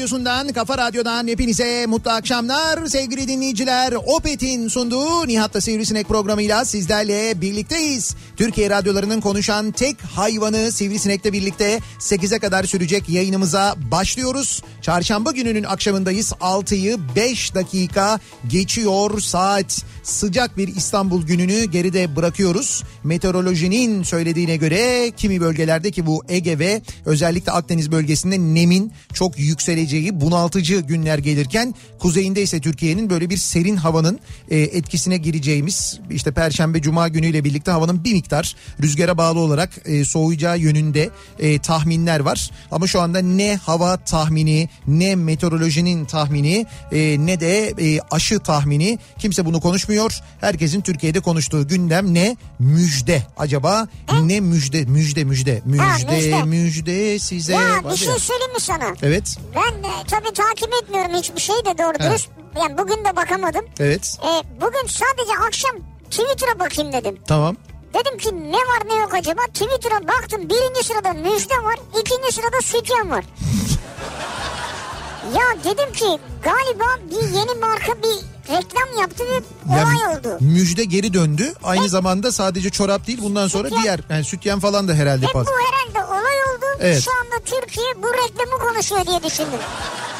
radyosundan, kafa radyodan hepinize mutlu akşamlar. Sevgili dinleyiciler, Opet'in sunduğu Nihat'la Sivrisinek programıyla sizlerle birlikteyiz. Türkiye radyolarının konuşan tek hayvanı Sivrisinek'le birlikte 8'e kadar sürecek yayınımıza başlıyoruz. Çarşamba gününün akşamındayız. 6'yı 5 dakika geçiyor saat. Sıcak bir İstanbul gününü geride bırakıyoruz. Meteorolojinin söylediğine göre kimi bölgelerde ki bu Ege ve özellikle Akdeniz bölgesinde nemin çok yükseleceği bunaltıcı günler gelirken kuzeyinde ise Türkiye'nin böyle bir serin havanın e, etkisine gireceğimiz işte Perşembe Cuma günüyle birlikte havanın bir miktar rüzgara bağlı olarak e, soğuyacağı yönünde e, tahminler var. Ama şu anda ne hava tahmini ne meteorolojinin tahmini ne de aşı tahmini kimse bunu konuşmuyor. Herkesin Türkiye'de konuştuğu gündem ne? Müjde. Acaba ne müjde müjde müjde Ha, müjde müjde. müjde size. Ya bir şey söyleyeyim mi sana? Evet Ben de tabii takip etmiyorum hiçbir şey de doğru dürüst. Yani bugün de bakamadım. evet E, bugün sadece akşam Twitter'a bakayım dedim. tamam. Dedim ki ne var ne yok acaba? Twitter'a baktım birinci sırada müjde var. ikinci sırada sütyen var. Ya dedim ki galiba bir yeni marka bir reklam yaptı ve olay oldu. Müjde geri döndü. Aynı zamanda sadece çorap değil bundan sonra Sütyen. diğer yani sütyen falan da herhalde bu fazla. herhalde olay oldu. Evet. Şu anda Türkiye bu reklamı konuşuyor diye düşündüm.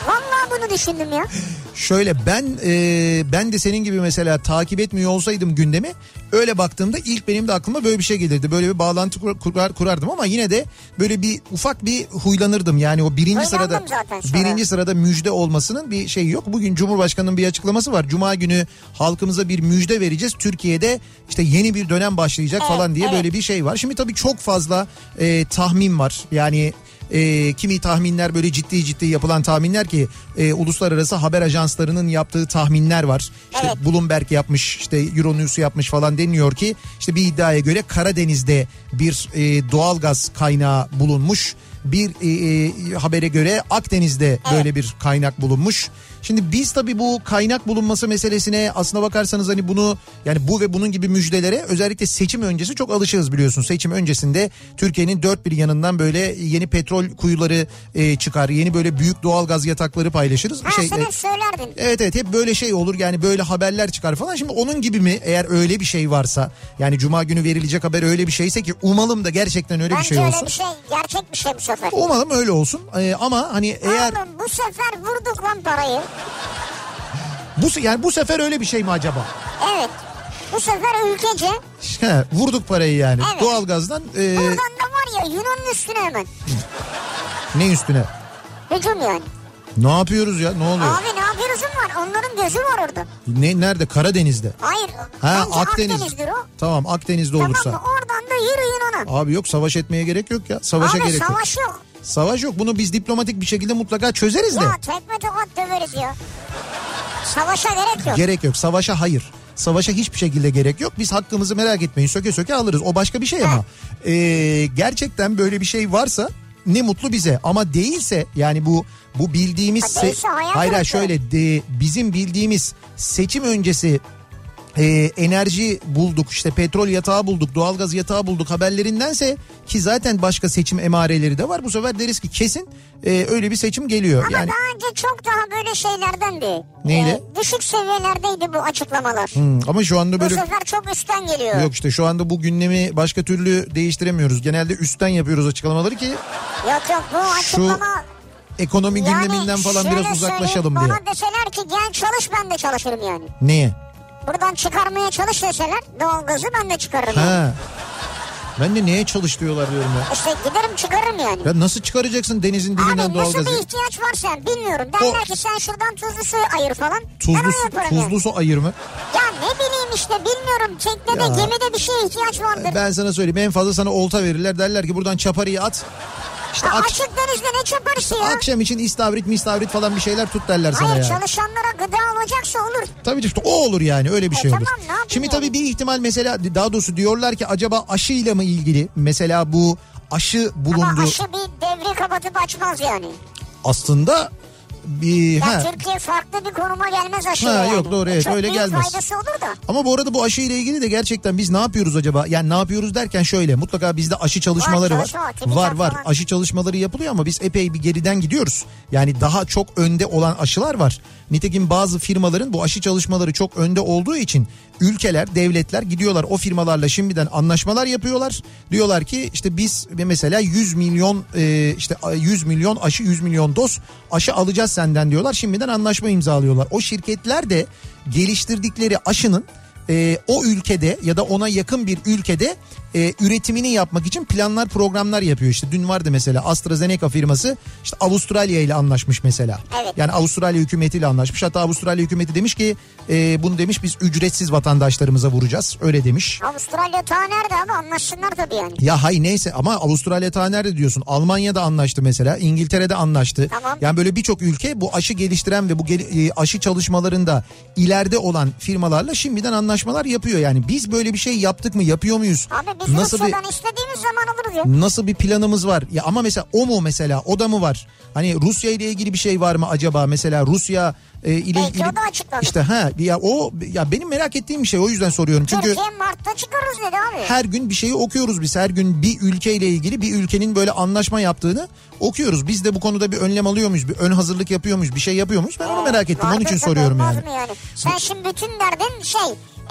Vallahi bunu düşündüm ya. Şöyle ben e, ben de senin gibi mesela takip etmiyor olsaydım gündemi öyle baktığımda ilk benim de aklıma böyle bir şey gelirdi. Böyle bir bağlantı kur- kurar, kurardım ama yine de böyle bir ufak bir huylanırdım. Yani o birinci Huylandım sırada birinci sırada müjde olmasının bir şeyi yok. Bugün Cumhurbaşkanı'nın bir açıklaması var. Cuma günü halkımıza bir müjde vereceğiz. Türkiye'de işte yeni bir dönem başlayacak Evet, falan diye evet. böyle bir şey var. Şimdi tabii çok fazla e, tahmin var. Yani e, kimi tahminler böyle ciddi ciddi yapılan tahminler ki e, uluslararası haber ajanslarının yaptığı tahminler var. İşte Evet. Bloomberg yapmış, işte Euronews yapmış falan deniyor ki işte bir iddiaya göre Karadeniz'de bir e, doğalgaz kaynağı bulunmuş. Bir e, e, habere göre Akdeniz'de böyle bir kaynak bulunmuş. Şimdi biz tabii bu kaynak bulunması meselesine aslına bakarsanız hani bunu yani bu ve bunun gibi müjdelere özellikle seçim öncesi çok alışığız biliyorsun. Seçim öncesinde Türkiye'nin dört bir yanından böyle yeni petrol kuyuları e, çıkar. Yeni böyle büyük doğalgaz yatakları paylaşırız. Ha Şey, sen e, hep söylerdin. Evet evet hep böyle şey olur yani böyle haberler çıkar falan. Şimdi onun gibi mi eğer öyle bir şey varsa yani cuma günü verilecek haber öyle bir şeyse ki umalım da gerçekten öyle bir Bence şey öyle olsun. bir şey gerçek bir şey bu sefer. Umalım öyle olsun Ee, ama hani eğer Oğlum bu sefer vurduk lan parayı. Bu yani bu sefer öyle bir şey mi acaba? Evet. Bu sefer ülkece He, vurduk parayı yani Evet. doğalgazdan e, buradan da var ya Yunan'ın üstüne hemen. ne üstüne? Hücum yani. Ne yapıyoruz ya ne oluyor? Abi ne yapıyoruzun var onların gözü var orada. Ne nerede? Karadeniz'de. Hayır. Ha Akdeniz. Akdeniz'dir o. Tamam Akdeniz'de olursa. Tamam? Oradan da yürüyün ona. Abi yok savaş etmeye gerek yok ya. Savaşa Abi gerek yok. savaş yok. Savaş yok. Bunu biz diplomatik bir şekilde mutlaka çözeriz de. Ya tekme tokat döveriz ya. Savaşa gerek yok. Gerek yok. Savaşa hayır. Savaşa hiçbir şekilde gerek yok. Biz hakkımızı merak etmeyin. Söke söke alırız. O başka bir şey ama. Ee, gerçekten böyle bir şey varsa ne mutlu bize. Ama değilse yani bu bu bildiğimiz... Ha, hayal hayır şöyle de, bizim bildiğimiz seçim öncesi e, enerji bulduk işte petrol yatağı bulduk doğalgaz yatağı bulduk haberlerindense ki zaten başka seçim emareleri de var bu sefer deriz ki kesin e, öyle bir seçim geliyor. Ama yani daha önce çok daha böyle şeylerdendi. Neydi? Ee, düşük seviyelerdeydi bu açıklamalar. Hmm, ama şu anda Bu böyle sefer çok üstten geliyor. Yok işte şu anda bu gündemi başka türlü değiştiremiyoruz. Genelde üstten yapıyoruz açıklamaları ki Yok yok bu açıklama... ekonomi gündeminden falan biraz uzaklaşalım diye. Bana deseler ki gel çalış ben de çalışırım yani. Neye? Buradan çıkarmaya çalış deseler doğalgazı ben de çıkarırım. yani. Ha. Ben de neye çalış diyorlar diyorum ya. İşte giderim çıkarırım yani. Ya nasıl çıkaracaksın denizin dibinden Abi nasıl doğalgazı? bir ihtiyaç varsa bilmiyorum. Derler O- ki sen şuradan tuzlu su ayır falan. ben Tuzlu, onu su- yaparım yani. tuzlu su ayır mı? Ya ne bileyim işte bilmiyorum. Teknede Ya. gemide bir şeye ihtiyaç vardır. Ben sana söyleyeyim en fazla sana olta verirler derler ki buradan çaparıyı at. İşte Ha, ak- açık denizde ne çaparısı ya? akşam için istavrit mistavrit falan bir şeyler tut derler sana Hayır ya. çalışanlara gıda olacaksa olur. Tabii işte o olur yani öyle bir E şey olur. tamam, Şimdi yani? tabii bir ihtimal mesela daha doğrusu diyorlar ki acaba aşıyla mı ilgili mesela bu aşı bulundu Ama aşı bir devri kapatıp açmaz yani. aslında bir Ya ha. Türkiye farklı bir konuma gelmez aşı Ha, yani. yok, doğru, evet, Çok öyle gelmez. faydası olur da. Ama bu arada bu aşı ile ilgili de gerçekten biz ne yapıyoruz acaba? Yani ne yapıyoruz derken şöyle mutlaka bizde aşı çalışmaları var. çalışma var, Var var. falan. Aşı çalışmaları yapılıyor ama biz epey bir geriden gidiyoruz. Yani daha çok önde olan aşılar var. Nitekim bazı firmaların bu aşı çalışmaları çok önde olduğu için ülkeler, devletler gidiyorlar o firmalarla şimdiden anlaşmalar yapıyorlar. Diyorlar ki işte biz mesela 100 milyon e, işte 100 milyon aşı 100 milyon doz aşı alacağız senden diyorlar. Şimdiden anlaşma imzalıyorlar. O şirketler de geliştirdikleri aşının e, o ülkede ya da ona yakın bir ülkede e, üretimini yapmak için planlar programlar yapıyor. İşte dün vardı mesela AstraZeneca firması işte Avustralya ile anlaşmış mesela. Evet. Yani Avustralya hükümetiyle anlaşmış. Hatta Avustralya hükümeti demiş ki e, bunu demiş biz ücretsiz vatandaşlarımıza vuracağız. Öyle demiş. Avustralya ta nerede abi anlaşsınlar tabii yani. Ya hay neyse ama Avustralya ta nerede diyorsun? Almanya'da anlaştı mesela. İngiltere'de anlaştı. Tamam. Yani böyle birçok ülke bu aşı geliştiren ve bu gel- e, aşı çalışmalarında ileride olan firmalarla şimdiden anlaşmalar yapıyor. Yani biz böyle bir şey yaptık mı? Yapıyor muyuz? Abi biz nasıl bir istediğimiz zaman alırız ya. nasıl bir planımız var? Ya ama mesela o mu mesela? O da mı var? Hani Rusya ile ilgili bir şey var mı acaba? Mesela Rusya e, ile Belki ilgili o da açıklanır. işte ha ya o ya benim merak ettiğim bir şey o yüzden soruyorum. Çünkü Türkiye Mart'ta çıkarız dedi abi. her gün bir şeyi okuyoruz biz. Her gün bir ülkeyle ilgili bir ülkenin böyle anlaşma yaptığını okuyoruz. Biz de bu konuda bir önlem alıyor muyuz? Bir ön hazırlık yapıyor muyuz? Bir şey yapıyor muyuz? Ben onu merak ettim. Onun için soruyorum yani. yani. Sen şimdi bütün derdin şey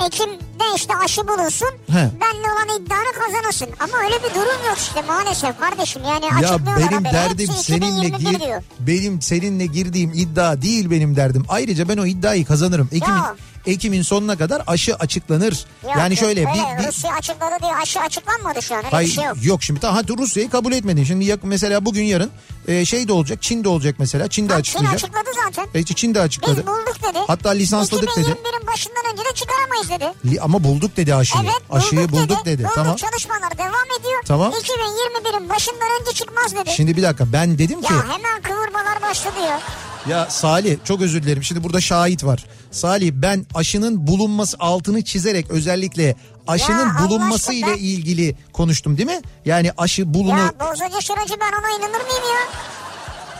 Ekim'de işte aşı bulunsun. He. Benle olan iddianı kazanırsın. Ama öyle bir durum yok işte maalesef kardeşim. Yani Ya benim haberi. derdim Hepsi seninle 2021 gir, diyor. benim seninle girdiğim iddia değil benim derdim. Ayrıca ben o iddiayı kazanırım. Ekim Ya. Ekim'in sonuna kadar aşı açıklanır. Yok, yani şöyle öyle bir, bir Rusya açıkladı diye aşı açıklanmadı şu an. Öyle Hayır, bir şey yok. yok. şimdi hadi Rusya'yı kabul etmedin. Şimdi yak- mesela bugün yarın e, şey de olacak Çin de olacak mesela. Çin de Çin açıklayacak. açıkladı zaten. E, Çin de açıkladı. Biz bulduk dedi. Hatta lisansladık dedi. 2021'in başından önce de çıkaramayız dedi. Li- Ama bulduk dedi aşıyı. Evet bulduk Aşıyı bulduk dedi. Bulduk Tamam. çalışmalar devam ediyor. Tamam. 2021'in başından önce çıkmaz dedi. Şimdi bir dakika ben dedim ki Ya hemen kıvırmalar başladı ya. Ya Salih çok özür dilerim. Şimdi burada şahit var. Salih ben aşının bulunması altını çizerek özellikle aşının Ya bulunması ile ilgili konuştum değil mi? Yani aşı bulunu Ya bozacı şıracı ben ona inanır mıyım ya?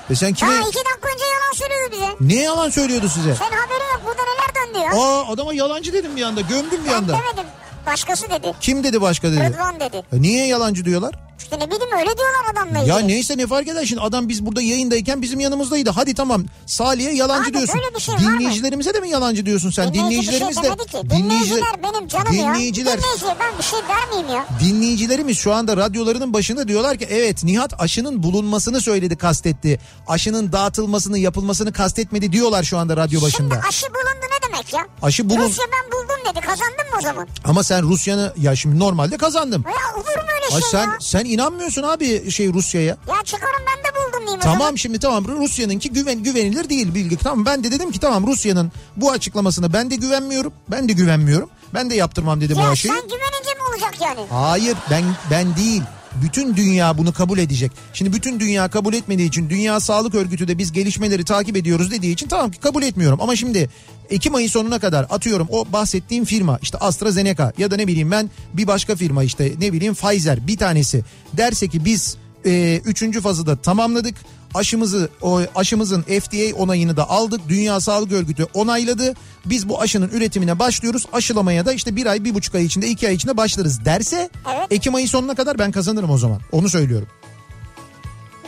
e sen kime Ha iki dakika önce yalan söylüyordu bize. ne yalan söylüyordu size? Sen haberin yok burada neler döndü ya. Aa adama yalancı dedim bir anda. Gömdüm bir ben anda. demedim. Başkası dedi. Kim dedi başka dedi? Rıdvan dedi. E niye yalancı diyorlar? İşte ne bileyim öyle diyorlar adamla ilgili. Ya neyse ne fark eder şimdi adam biz burada yayındayken bizim yanımızdaydı. Hadi tamam Salih'e yalancı Abi diyorsun. böyle bir şey var mı? Dinleyicilerimize de mi yalancı diyorsun sen? Dinleyici şey Dinleyicilerimiz de demedi ki. Dinleyiciler benim canım ya. dinleyiciler, ben bir şey der miyim ya? dinleyicilerimiz şu anda radyolarının başında diyorlar ki evet Nihat aşının bulunmasını söyledi kastetti. Aşının dağıtılmasını yapılmasını kastetmedi diyorlar şu anda radyo başında. Şimdi aşı bulundu demek ya? Aşı bulun- Rusya ben buldum dedi kazandın mı o zaman? Ama sen Rusya'nı ya şimdi normalde kazandım. Ya olur mu öyle Ay şey sen ya? sen inanmıyorsun abi şey Rusya'ya. Ya çıkarım ben de buldum diyeyim o zaman. Tamam şimdi tamam Rusya'nınki güven, güvenilir değil bilgi. Tamam ben de dedim ki tamam Rusya'nın bu açıklamasına ben de güvenmiyorum. Ben de güvenmiyorum. Ben de yaptırmam dedim o Ya aşıyı. sen güvenince mi olacak yani? Hayır ben ben değil. Bütün dünya bunu kabul edecek. Şimdi bütün dünya kabul etmediği için Dünya Sağlık Örgütü de biz gelişmeleri takip ediyoruz dediği için tamam ki kabul etmiyorum. Ama şimdi Ekim ayı sonuna kadar atıyorum o bahsettiğim firma işte AstraZeneca ya da ne bileyim ben bir başka firma işte ne bileyim Pfizer bir tanesi derse ki biz e, üçüncü fazı da tamamladık. Aşımızı o aşımızın FDA onayını da aldık. Dünya Sağlık Örgütü onayladı. Biz bu aşının üretimine başlıyoruz. Aşılamaya da işte bir ay, bir buçuk ay içinde, iki ay içinde başlarız derse Evet. Ekim ayı sonuna kadar ben kazanırım o zaman. Onu söylüyorum.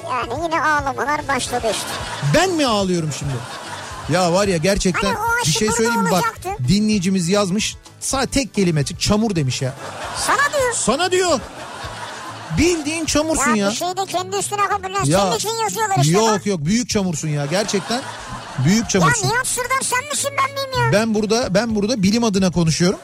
Yani yine ağlamalar başladı işte. Ben mi ağlıyorum şimdi? Ya var ya gerçekten Hani bir şey söyleyeyim mi bak dinleyicimiz yazmış sadece tek kelime çamur demiş ya. Sana diyor. Sana diyor bildiğin çamursun Ya, ya. bir şey de kendi üstüne kabullen. Ya, Senin için yazıyorlar işte. Yok bak. yok büyük çamursun ya gerçekten büyük Ya çamursun. Nihat Sırdar sen misin ben miyim ya? Ben burada ben burada bilim adına konuşuyorum.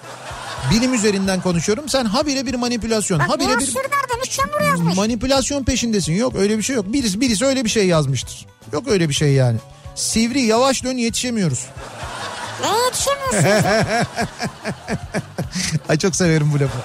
Bilim üzerinden konuşuyorum. Sen habire bir manipülasyon. Bak habire bir Sırdar demiş çamur yazmış. manipülasyon peşindesin. Yok öyle bir şey yok. Birisi birisi öyle bir şey yazmıştır. Yok öyle bir şey yani. Sivri yavaş dön yetişemiyoruz. Ne yetişemiyorsun? Ay çok severim bu lafı.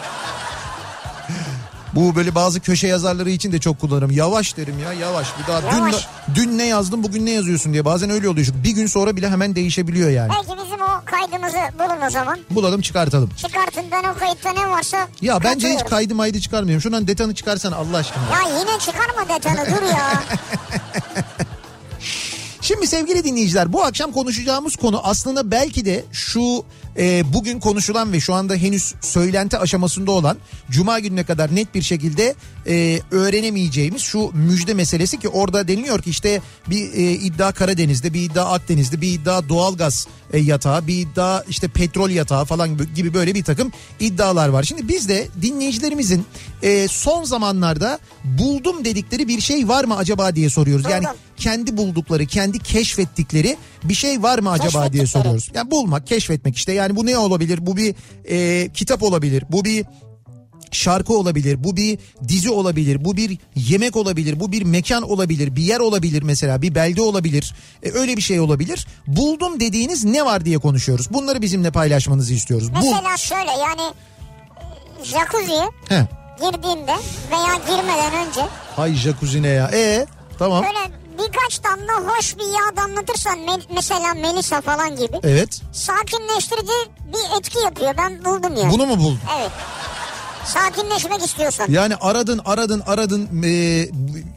Bu böyle bazı köşe yazarları için de çok kullanırım. Yavaş derim ya yavaş. Bir daha Yavaş. dün dün ne yazdım bugün ne yazıyorsun diye. Bazen öyle oluyor. Bir gün sonra bile hemen değişebiliyor yani. Belki bizim o kaydımızı bulun o zaman. Bulalım çıkartalım. Çıkartın ben o kayıtta ne varsa Ya bence hiç kaydı maydı çıkarmıyorum. Şundan detanı çıkarsana Allah aşkına. Ya yine çıkarma detanı dur ya. Şimdi sevgili dinleyiciler bu akşam konuşacağımız konu aslında belki de şu e, bugün konuşulan ve şu anda henüz söylenti aşamasında olan Cuma gününe kadar net bir şekilde e, öğrenemeyeceğimiz şu müjde meselesi ki orada deniliyor ki işte bir e, iddia Karadeniz'de bir iddia Akdeniz'de bir iddia doğalgaz e, yatağı bir iddia işte petrol yatağı falan gibi- böyle bir takım iddialar var. Şimdi biz de dinleyicilerimizin e, son zamanlarda buldum dedikleri bir şey var mı acaba diye soruyoruz. Yani kendi buldukları, kendi keşfettikleri bir şey var mı acaba diye soruyoruz. Yani bulmak, keşfetmek işte. Yani bu ne olabilir? Bu bir e, kitap olabilir. Bu bir şarkı olabilir, bu bir dizi olabilir, bu bir yemek olabilir, bu bir mekan olabilir, bir yer olabilir mesela, bir belde olabilir. E, öyle bir şey olabilir. Buldum dediğiniz ne var diye konuşuyoruz. Bunları bizimle paylaşmanızı istiyoruz. Mesela şöyle yani e, jacuzziye He. girdiğinde veya girmeden önce Hay jacuzzi ne ya? E tamam. böyle birkaç damla hoş bir yağ damlatırsan me- mesela Melisa falan gibi Evet. sakinleştirici bir etki yapıyor. Ben buldum ya. Bunu mu buldun? Evet. Sakinleşmek istiyorsan. Yani aradın aradın aradın. E,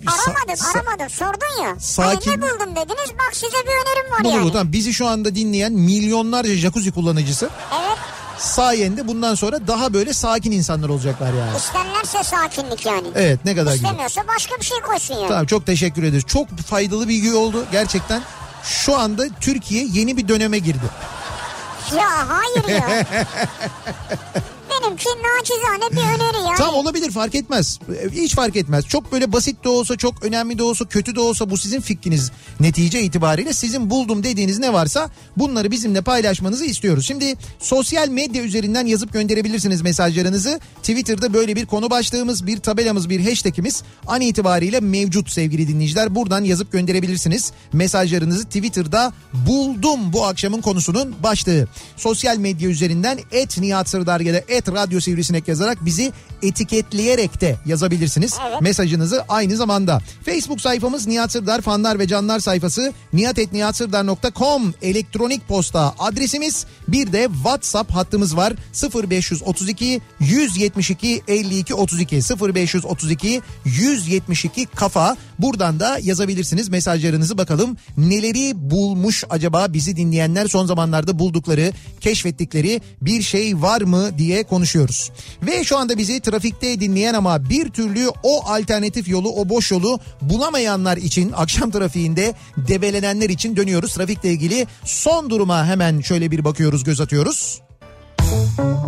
Aramadım sa- aramadım sordun ya. Sakin- Hani ne buldum dediniz bak size bir önerim var Bu yani. bu tamam. Bizi şu anda dinleyen milyonlarca jacuzzi kullanıcısı Evet sayende bundan sonra daha böyle sakin insanlar olacaklar yani. isterlerse sakinlik yani. Evet ne kadar güzel. İstemiyorsa başka bir şey koysun yani. Tamam çok teşekkür ederiz. Çok faydalı bilgi oldu gerçekten. Şu anda Türkiye yeni bir döneme girdi. Ya hayır ya. Benimki nacizane bir öneri yani. Tam olabilir fark etmez. Ee, Hiç fark etmez. Çok böyle basit de olsa, çok önemli de olsa, kötü de olsa bu sizin fikriniz netice itibariyle. Sizin buldum dediğiniz ne varsa bunları bizimle paylaşmanızı istiyoruz. Şimdi sosyal medya üzerinden yazıp gönderebilirsiniz mesajlarınızı. Twitter'da böyle bir konu başlığımız, bir tabelamız, bir hashtagimiz an itibariyle mevcut sevgili dinleyiciler. Buradan yazıp gönderebilirsiniz. Mesajlarınızı Twitter'da buldum bu akşamın konusunun başlığı. Sosyal medya üzerinden et Nihat Sırdar ya da et Radyo Sivrisinek yazarak bizi etiketleyerek de yazabilirsiniz. Evet. Mesajınızı aynı zamanda. Facebook sayfamız Nihat Sırdar fanlar ve canlar sayfası nihatetnihatsırdar.com elektronik posta adresimiz. Bir de WhatsApp hattımız var 0532 172 52 32 0532 172 kafa. Buradan da yazabilirsiniz mesajlarınızı bakalım neleri bulmuş acaba bizi dinleyenler son zamanlarda buldukları, keşfettikleri bir şey var mı diye konuşuyoruz konuşuyoruz. Ve şu anda bizi trafikte dinleyen ama bir türlü o alternatif yolu, o boş yolu bulamayanlar için akşam trafiğinde debelenenler için dönüyoruz. Trafikle ilgili son duruma hemen şöyle bir bakıyoruz, göz atıyoruz. Müzik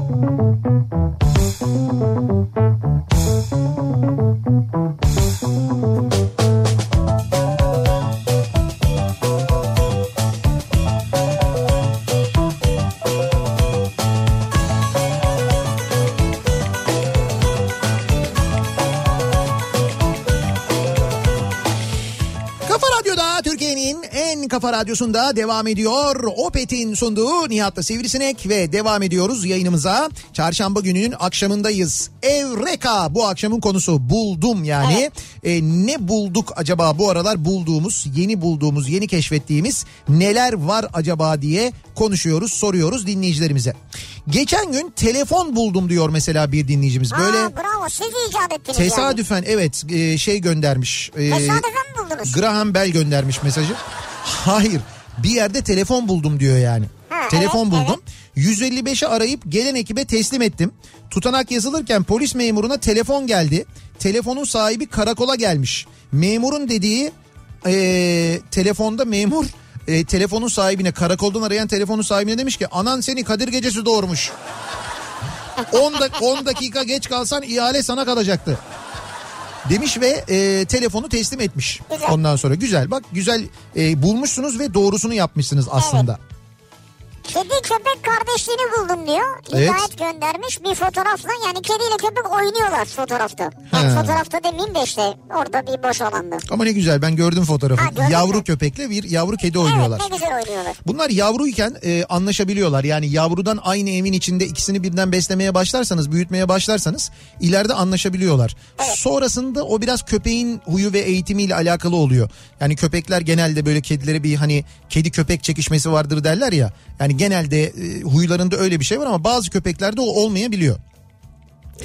Kafa Radyosu'nda devam ediyor. Opet'in sunduğu Nihat'la Sivrisinek ve devam ediyoruz yayınımıza. Çarşamba gününün akşamındayız. Evreka bu akşamın konusu buldum yani. E, ne bulduk acaba bu aralar bulduğumuz, yeni bulduğumuz, yeni keşfettiğimiz neler var acaba diye konuşuyoruz, soruyoruz dinleyicilerimize. Geçen gün telefon buldum diyor mesela bir dinleyicimiz. Böyle Aa, bravo siz icat ettiniz tesadüfen evet e, şey göndermiş. E, yani. Tesadüfen mi buldunuz? Graham Bell göndermiş mesajı. Hayır bir yerde telefon buldum diyor yani. Ha, telefon evet, buldum. 155'i arayıp gelen ekibe teslim ettim. Tutanak yazılırken polis memuruna telefon geldi. Telefonun sahibi karakola gelmiş. Memurun dediği eee, telefonda memur e, telefonun sahibine karakoldan arayan telefonun sahibine demiş ki anan seni Kadir gecesi doğurmuş. 10 da, 10 dakika geç kalsan ihale sana kalacaktı. Demiş ve e, telefonu teslim etmiş. Güzel. Ondan sonra güzel bak güzel e, bulmuşsunuz ve doğrusunu yapmışsınız aslında. Kedi köpek kardeşliğini buldum diyor. Evet. Hidayet göndermiş bir fotoğrafla yani kediyle köpek oynuyorlar fotoğrafta. Yani Ha. fotoğrafta demeyeyim de işte orada bir boş alanda. Ama ne güzel ben gördüm fotoğrafı. Ha, yavru mü? köpekle bir yavru kedi oynuyorlar. Evet ne güzel oynuyorlar. Bunlar yavruyken e, anlaşabiliyorlar. Yani yavrudan aynı evin içinde ikisini birden beslemeye başlarsanız, büyütmeye başlarsanız ileride anlaşabiliyorlar. Sonrasında o biraz köpeğin huyu ve eğitimiyle alakalı oluyor. Yani köpekler genelde böyle kedilere bir hani kedi köpek çekişmesi vardır derler ya. Yani genelde e, huylarında öyle bir şey var ama bazı köpeklerde o olmayabiliyor.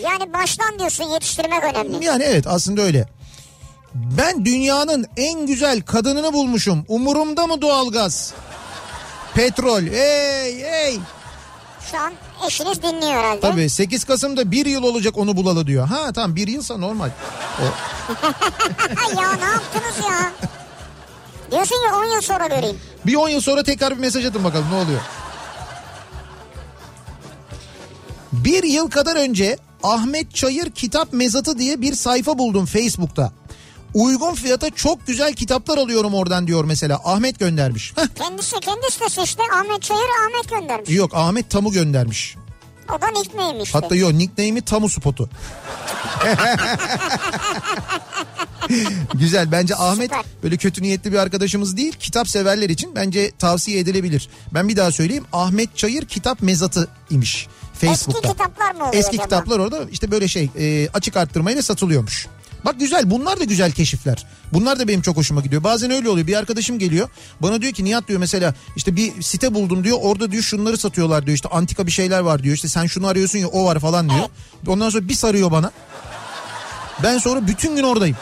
Yani baştan diyorsun yetiştirmek önemli. Yani evet aslında öyle. Ben dünyanın en güzel kadınını bulmuşum. Umurumda mı doğalgaz? Petrol. Hey hey. Şu an eşiniz dinliyor herhalde. Tabii 8 Kasım'da bir yıl olacak onu bulalı diyor. Ha tamam bir yılsa normal. O, ya ne yaptınız ya? Diyorsun ya 10 yıl sonra göreyim. bir 10 yıl sonra tekrar bir mesaj atın bakalım ne oluyor. Bir yıl kadar önce Ahmet Çayır Kitap Mezatı diye bir sayfa buldum Facebook'ta. Uygun fiyata çok güzel kitaplar alıyorum oradan diyor mesela. Ahmet göndermiş. Heh, Kendisi kendi sitesi işte Ahmet Çayır Ahmet göndermiş. yok Ahmet Tamu göndermiş. O da nickname işte. Hatta yok nickname'i Tamu Spotu. Güzel bence Ahmet böyle kötü niyetli bir arkadaşımız değil. Kitap severler için bence tavsiye edilebilir. Ben bir daha söyleyeyim Ahmet Çayır Kitap Mezatı imiş Facebook'ta. Eski kitaplar mı oluyor Eski acaba? kitaplar orada işte böyle şey e, açık arttırmayla satılıyormuş. Bak güzel bunlar da güzel keşifler. Bunlar da benim çok hoşuma gidiyor. Bazen öyle oluyor. Bir arkadaşım geliyor. Bana diyor ki Nihat diyor mesela işte bir site buldum diyor. Orada diyor şunları satıyorlar diyor. İşte antika bir şeyler var diyor. İşte sen şunu arıyorsun ya o var falan diyor. Ondan sonra bir sarıyor bana. Ben sonra bütün gün oradayım.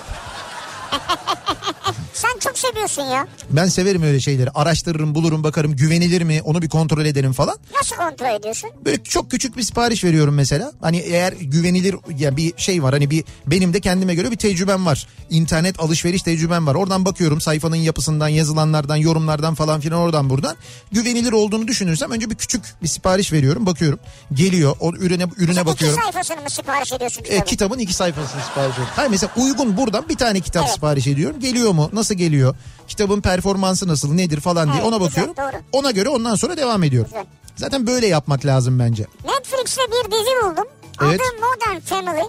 Sen çok seviyorsun ya. Ben severim öyle şeyleri. Araştırırım, bulurum, bakarım güvenilir mi onu bir kontrol ederim falan. Nasıl kontrol ediyorsun? Böyle çok küçük bir sipariş veriyorum mesela. Hani eğer güvenilir ya bir şey var hani bir benim de kendime göre bir tecrübem var. İnternet alışveriş tecrübem var. Oradan bakıyorum sayfanın yapısından, yazılanlardan, yorumlardan falan filan oradan buradan. Güvenilir olduğunu düşünürsem önce bir küçük bir sipariş veriyorum, bakıyorum. Geliyor, o ürüne ürüne İki bakıyorum. sayfasını mı sipariş ediyorsun E, kitabın? kitabın iki sayfasını sipariş ediyorum. Hayır mesela uygun buradan bir tane kitap Evet. Sipariş ediyorum. Geliyor mu? Nasıl geliyor? Kitabın performansı nasıl? Nedir falan diye Evet, ona güzel, bakıyorum. doğru. Ona göre ondan sonra devam ediyorum. Güzel. Zaten böyle yapmak lazım bence. Netflix'te bir dizi buldum. Evet. Adı Modern Family.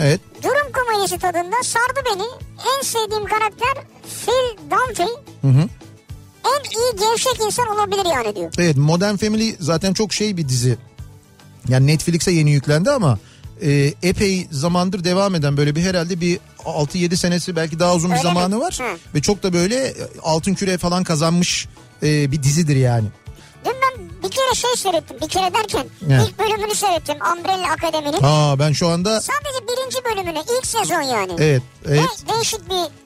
Evet. Durum komedisi tadında sardı beni. En sevdiğim karakter Phil Dunphy. Hı hı. En iyi gevşek insan olabilir yani diyor. Evet Modern Family zaten çok şey bir dizi. Yani Netflix'e yeni yüklendi ama e, epey zamandır devam eden böyle bir herhalde bir 6-7 senesi belki daha uzun bir Öyle mi? zamanı var. Hı. Ve çok da böyle e, altın küre falan kazanmış e, bir dizidir yani. Dün ben bir kere şey seyrettim. Bir kere derken Ne? ilk bölümünü seyrettim. Umbrella Akademi'nin. Ha ben şu anda Sadece birinci bölümünü ilk sezon yani. evet evet Ve değişik bir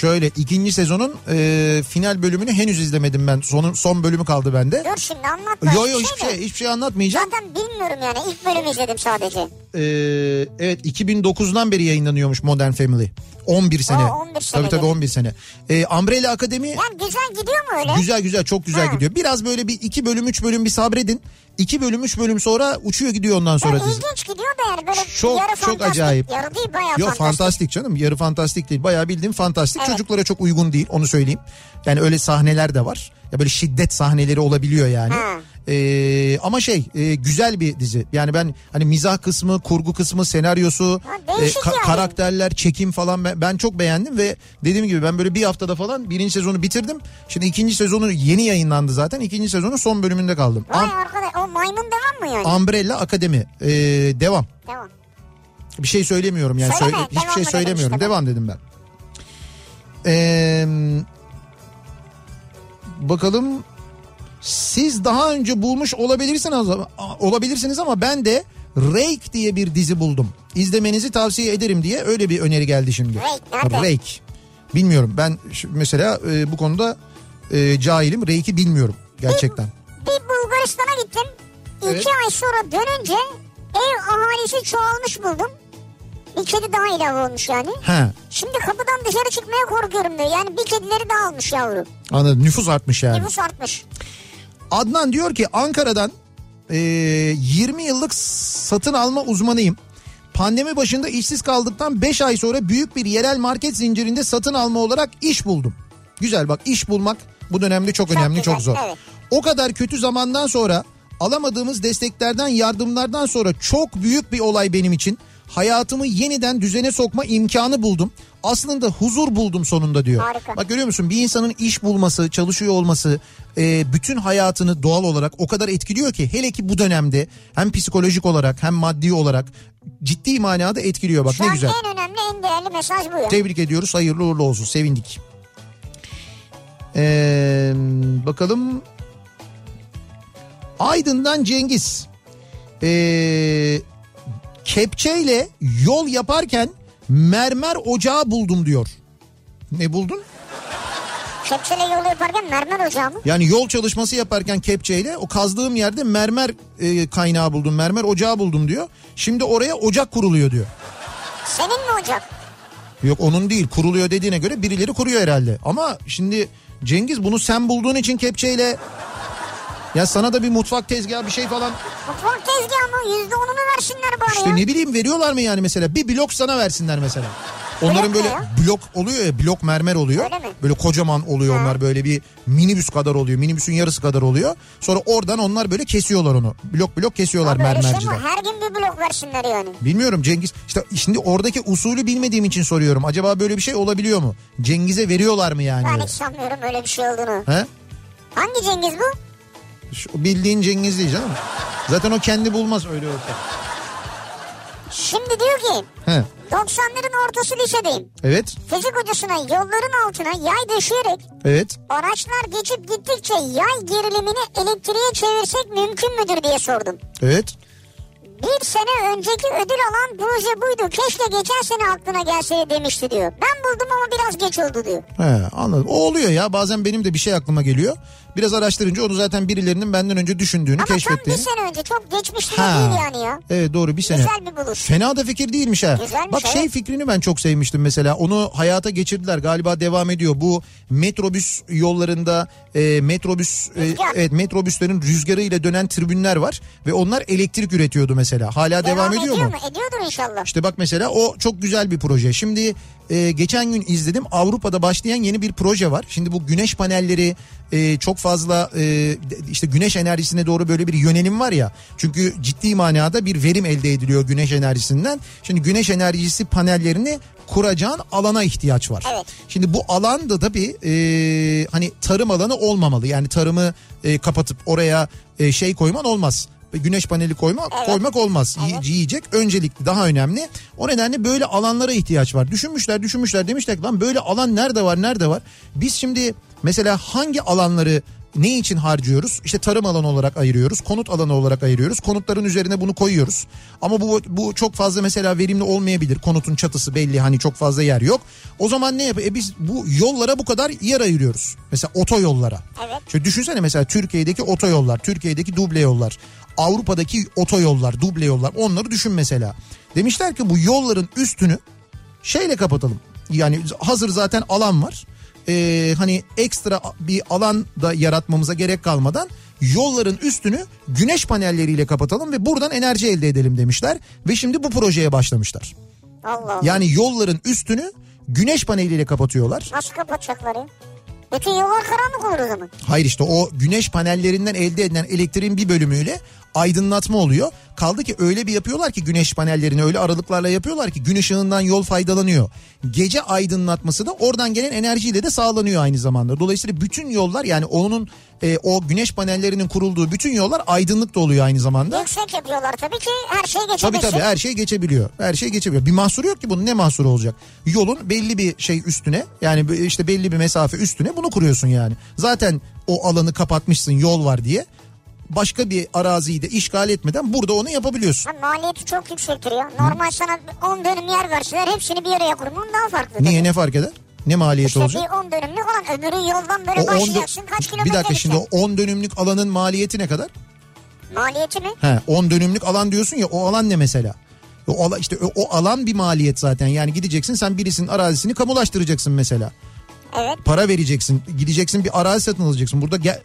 şöyle ikinci sezonun e, final bölümünü henüz izlemedim ben. Sonun son bölümü kaldı bende. Dur şimdi anlatma. Yo yo Bir hiçbir de. şey hiçbir şey anlatmayacağım. Zaten bilmiyorum yani. İlk bölümü izledim sadece. Ee, evet 2009'dan beri yayınlanıyormuş Modern Family. 11 sene. Aa, 11 sene Tabii tabii dedi. 11 sene. Ee, Umbrella Akademi Yani güzel gidiyor mu öyle? güzel güzel çok güzel Ha. gidiyor. Biraz böyle bir iki bölüm üç bölüm bir sabredin. 2 bölüm 3 bölüm sonra uçuyor gidiyor ondan sonra Yani dizi. ilginç gidiyor da yani böyle Çok yarı çok fantastik. acayip. Yarı değil bayağı Yok fantastik. fantastik canım. Yarı fantastik değil. Bayağı bildiğim fantastik. Evet. Çocuklara çok uygun değil onu söyleyeyim. Yani öyle sahneler de var. Ya böyle şiddet sahneleri olabiliyor yani. Ha. Ee, ama şey e, güzel bir dizi. Yani ben hani mizah kısmı, kurgu kısmı, senaryosu, Ha, değişik yani. karakterler, çekim falan ben, ben çok beğendim ve dediğim gibi ben böyle bir haftada falan birinci sezonu bitirdim. Şimdi ikinci sezonu yeni yayınlandı zaten. İkinci sezonun son bölümünde kaldım. Vay Am- arkadaş o maymun devam mı yani? Umbrella Akademi. Ee, devam. Tamam. Bir şey söylemiyorum yani. Söyleme, Söyle- hiçbir devam şey söylemiyorum. işte. Devam dedim ben. Ee, bakalım siz daha önce bulmuş olabilirsiniz ama, olabilirsiniz ama ben de Rake diye bir dizi buldum. İzlemenizi tavsiye ederim diye öyle bir öneri geldi şimdi. Rake? Rake. Bilmiyorum ben mesela e, bu konuda e, cahilim. Rake'i bilmiyorum gerçekten. Bir Bulgaristan'a gittim. İki Evet. ay sonra dönünce ev ahalisi çoğalmış buldum. Bir kedi daha ilave olmuş yani. He Şimdi kapıdan dışarı çıkmaya korkuyorum diyor. Yani bir kedileri daha almış yavru. anladım nüfus artmış yani. Nüfus artmış. Adnan diyor ki Ankara'dan e, 20 yıllık satın alma uzmanıyım. Pandemi başında işsiz kaldıktan 5 ay sonra büyük bir yerel market zincirinde satın alma olarak iş buldum. Güzel bak iş bulmak bu dönemde çok, önemli güzel, çok zor. evet. O kadar kötü zamandan sonra alamadığımız desteklerden yardımlardan sonra çok büyük bir olay benim için. Hayatımı yeniden düzene sokma imkanı buldum. Aslında huzur buldum sonunda diyor. Harika. Bak görüyor musun bir insanın iş bulması, çalışıyor olması e, bütün hayatını doğal olarak o kadar etkiliyor ki hele ki bu dönemde hem psikolojik olarak hem maddi olarak ciddi manada etkiliyor bak Şu ne güzel. en önemli en değerli mesaj bu ya. Tebrik ediyoruz hayırlı uğurlu olsun sevindik. Ee, bakalım Aydın'dan Cengiz ee, kepçeyle yol yaparken mermer ocağı buldum diyor. Ne buldun? Kepçeyle yol yaparken mermer ocağı mı? Yani yol çalışması yaparken kepçeyle o kazdığım yerde mermer e, kaynağı buldum, mermer ocağı buldum diyor. Şimdi oraya ocak kuruluyor diyor. Senin mi ocak? Yok onun değil kuruluyor dediğine göre birileri kuruyor herhalde. Ama şimdi Cengiz bunu sen bulduğun için kepçeyle ya sana da bir mutfak tezgahı bir şey falan Mutfak tezgahı mı? Yüzde onunu versinler bari işte ya. ne bileyim veriyorlar mı yani mesela bir blok sana versinler mesela. Onların Blok böyle ya? blok oluyor ya blok mermer oluyor. Öyle mi? Böyle kocaman oluyor Ha. onlar böyle bir minibüs kadar oluyor. Minibüsün yarısı kadar oluyor. Sonra oradan onlar böyle kesiyorlar onu. Blok blok kesiyorlar Abi öyle şey mermerciler. mi? Her gün bir blok versinler yani. Bilmiyorum Cengiz. İşte şimdi oradaki usulü bilmediğim için soruyorum. Acaba böyle bir şey olabiliyor mu? Cengiz'e veriyorlar mı yani? Ben hiç sanmıyorum öyle bir şey olduğunu. He? Hangi Cengiz bu? Şu bildiğin Cengiz değil canım. Zaten o kendi bulmaz öyle olsa. Şimdi diyor ki He. 90'ların ortası lisedeyim. Evet. Fizik hocasına yolların altına yay döşeyerek Evet. araçlar geçip gittikçe yay gerilimini elektriğe çevirsek mümkün müdür diye sordum. Evet. Bir sene önceki ödül alan proje buydu. Keşke geçen sene aklına gelseydi demişti diyor. Ben buldum ama biraz geç oldu diyor. He, anladım. O oluyor ya. Bazen benim de bir şey aklıma geliyor. Biraz araştırınca onu zaten birilerinin benden önce düşündüğünü, Ama tam keşfettiğini. bir sene önce çok geçmişti de Ha. değil yani ya. Evet doğru bir sene. Güzel bir buluş. Fena da fikir değilmiş ha. Güzelmiş, Bak şey evet. fikrini ben çok sevmiştim mesela. Onu hayata geçirdiler galiba devam ediyor. Bu metrobüs yollarında e, metrobüs e, Rüzgar. evet metrobüslerin rüzgarı ile dönen tribünler var ve onlar elektrik üretiyordu mesela. Hala devam, ediyor, mu? Ediyordur inşallah. İşte bak mesela o çok güzel bir proje. Şimdi e, geçen gün izledim Avrupa'da başlayan yeni bir proje var. Şimdi bu güneş panelleri e, çok fazla e, işte güneş enerjisine doğru böyle bir yönelim var ya. Çünkü ciddi manada bir verim elde ediliyor güneş enerjisinden. Şimdi güneş enerjisi panellerini kuracağın alana ihtiyaç var. Evet. Şimdi bu alanda tabii e, hani tarım alanı olmamalı. Yani tarımı e, kapatıp oraya e, şey koyman olmaz. Güneş paneli koyma, Evet. koymak olmaz. Evet. Yiyecek öncelikli daha önemli. O nedenle böyle alanlara ihtiyaç var. Düşünmüşler düşünmüşler demişler ki lan böyle alan nerede var nerede var? Biz şimdi mesela hangi alanları ne için harcıyoruz? İşte tarım alanı olarak ayırıyoruz, konut alanı olarak ayırıyoruz. Konutların üzerine bunu koyuyoruz. Ama bu bu çok fazla mesela verimli olmayabilir. Konutun çatısı belli hani çok fazla yer yok. O zaman ne yapıyor? E biz bu yollara bu kadar yer ayırıyoruz. Mesela otoyollara. Evet. Şöyle düşünsene mesela Türkiye'deki otoyollar, Türkiye'deki duble yollar, Avrupa'daki otoyollar, duble yollar onları düşün mesela. Demişler ki bu yolların üstünü şeyle kapatalım. Yani hazır zaten alan var. Ee, hani ekstra bir alan da yaratmamıza gerek kalmadan yolların üstünü güneş panelleriyle kapatalım ve buradan enerji elde edelim demişler. Ve şimdi bu projeye başlamışlar. Allah Allah. Yani yolların üstünü güneş paneliyle kapatıyorlar. Nasıl kapatacaklar ya? Bütün yollar karanlık olur o zaman. Hayır işte o güneş panellerinden elde edilen elektriğin bir bölümüyle aydınlatma oluyor. Kaldı ki öyle bir yapıyorlar ki güneş panellerini öyle aralıklarla yapıyorlar ki gün ışığından yol faydalanıyor. Gece aydınlatması da oradan gelen enerjiyle de sağlanıyor aynı zamanda. Dolayısıyla bütün yollar yani onun e, o güneş panellerinin kurulduğu bütün yollar aydınlık da oluyor aynı zamanda. Yüksek yapıyorlar tabii ki her şey Tabii geçebilsin. tabii her şey geçebiliyor. Her şey geçebiliyor. Bir mahsuru yok ki bunun ne mahsuru olacak? Yolun belli bir şey üstüne yani işte belli bir mesafe üstüne bunu kuruyorsun yani. Zaten o alanı kapatmışsın yol var diye. Başka bir araziyi de işgal etmeden burada onu yapabiliyorsun. Ha, maliyeti çok yüksektir ya. Normal sana 10 dönüm yer verseler hepsini bir araya kurman daha farklı. Niye tabii. ne fark eder? Ne maliyeti İşte olacak? bir 10 dönümlük olan öbürü yoldan böyle O başlayacaksın kaç kilometre bir dakika şimdi o 10 dönümlük alanın maliyeti ne kadar? Maliyeti mi? He 10 dönümlük alan diyorsun ya o alan ne mesela? O alan işte o, o alan bir maliyet zaten. Yani gideceksin sen birisinin arazisini kamulaştıracaksın mesela. Evet. para vereceksin. Gideceksin bir arazi satın alacaksın. Burada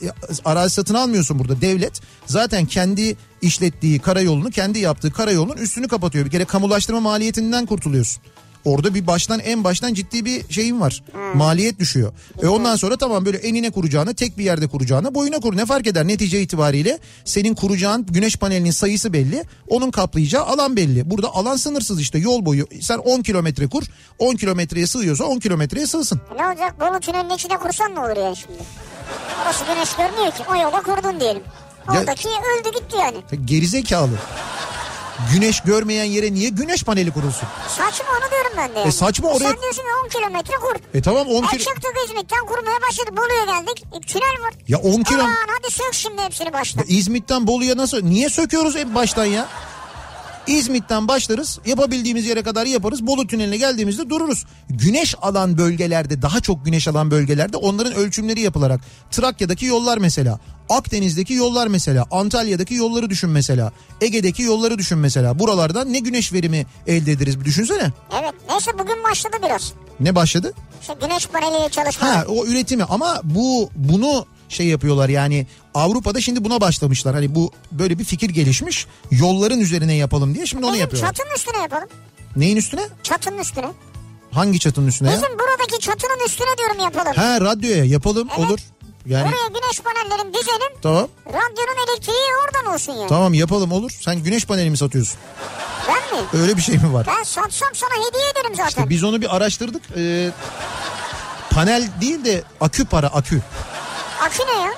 arazi satın almıyorsun burada. Devlet zaten kendi işlettiği karayolunu, kendi yaptığı karayolunun üstünü kapatıyor. Bir kere kamulaştırma maliyetinden kurtuluyorsun. Orada bir baştan en baştan ciddi bir şeyin var. Maliyet düşüyor. E ondan sonra tamam böyle enine kuracağını, tek bir yerde kuracağını boyuna kur. Ne fark eder netice itibariyle? Senin kuracağın güneş panelinin sayısı belli. Onun kaplayacağı alan belli. Burada alan sınırsız işte yol boyu. Sen 10 kilometre kur. 10 kilometreye sığıyorsa 10 kilometreye sığsın. Ne olacak? Bolu tünelinin içine kursan ne olur yani şimdi? Orası güneş görmüyor ki. O yola kurdun diyelim. Ya- Oradaki öldü gitti yani. Gerizekalı. Güneş görmeyen yere niye güneş paneli kurulsun? Saçma onu diyorum ben de. Yani. E saçma oraya- Sen diyorsun ki 10 kilometre kur. E tamam 10 E kilo... çıktık İzmit'ten kurmaya başladı. Bolu'ya geldik. E, tünel var. Ya 10 kilo... Aman hadi sök şimdi hepsini baştan. İzmit'ten Bolu'ya nasıl... Niye söküyoruz en baştan ya? İzmit'ten başlarız yapabildiğimiz yere kadar yaparız Bolu tüneline geldiğimizde dururuz. Güneş alan bölgelerde daha çok güneş alan bölgelerde onların ölçümleri yapılarak Trakya'daki yollar mesela Akdeniz'deki yollar mesela Antalya'daki yolları düşün mesela Ege'deki yolları düşün mesela buralardan ne güneş verimi elde ederiz bir düşünsene. Evet neyse bugün başladı biraz. Ne başladı? İşte güneş paneliyle çalışma. Ha o üretimi ama bu bunu şey yapıyorlar yani Avrupa'da şimdi buna başlamışlar. Hani bu böyle bir fikir gelişmiş. Yolların üzerine yapalım diye şimdi onu Bizim yapıyorlar. çatının üstüne yapalım. Neyin üstüne? Çatının üstüne. Hangi çatının üstüne ya? Bizim buradaki çatının üstüne diyorum yapalım. Ha radyoya yapalım Evet. olur. Yani Buraya güneş panellerini dizelim. tamam Radyonun elektriği oradan olsun yani. tamam yapalım olur. Sen güneş paneli mi satıyorsun? Ben mi? Öyle bir şey mi var? Ben satsam sana hediye ederim zaten. İşte biz onu bir araştırdık. Ee, panel değil de akü para akü. Akü ne ya?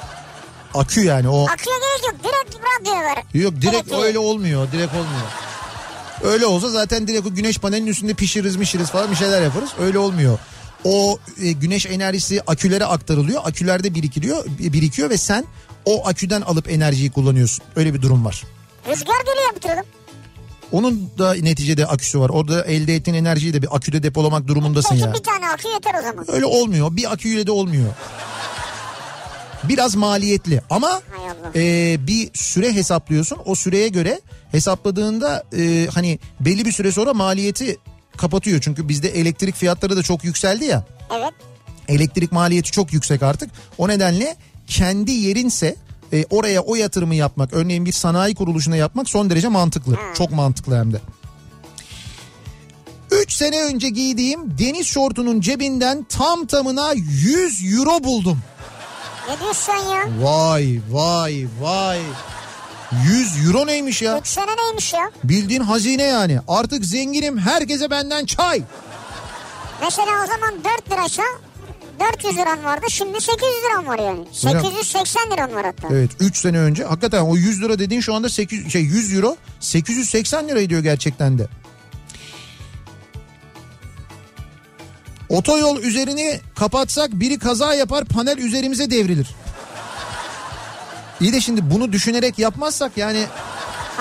Akü yani o. Aküye gerek yok. Direkt radyoya ver. Yok direkt Elektriği. öyle olmuyor. Direkt olmuyor. Öyle olsa zaten direkt o güneş panelinin üstünde pişiririz mişiriz falan bir şeyler yaparız. Öyle olmuyor. O e, güneş enerjisi akülere aktarılıyor. Akülerde birikiliyor, birikiyor ve sen o aküden alıp enerjiyi kullanıyorsun. Öyle bir durum var. Rüzgar gölü yaptıralım. Onun da neticede aküsü var. Orada elde ettiğin enerjiyi de bir aküde depolamak durumundasın Peki ya. bir tane akü yeter o zaman. Öyle olmuyor. Bir aküyle de olmuyor. Biraz maliyetli ama e, bir süre hesaplıyorsun. O süreye göre hesapladığında e, hani belli bir süre sonra maliyeti kapatıyor. Çünkü bizde elektrik fiyatları da çok yükseldi ya. Evet. Elektrik maliyeti çok yüksek artık. O nedenle kendi yerinse e, oraya o yatırımı yapmak örneğin bir sanayi kuruluşuna yapmak son derece mantıklı. Çok mantıklı hem de. 3 sene önce giydiğim deniz şortunun cebinden tam tamına 100 euro buldum. Ne diyorsun sen ya? Vay vay vay. 100 euro neymiş ya? 3 sene neymiş ya? Bildiğin hazine yani. Artık zenginim herkese benden çay. Mesela o zaman 4 liraysa 400 liran vardı şimdi 800 liran var yani. 880 liran var hatta. Evet 3 sene önce hakikaten o 100 lira dediğin şu anda 8 şey 100 euro 880 lira ediyor gerçekten de. Otoyol üzerini kapatsak biri kaza yapar panel üzerimize devrilir. İyi de şimdi bunu düşünerek yapmazsak yani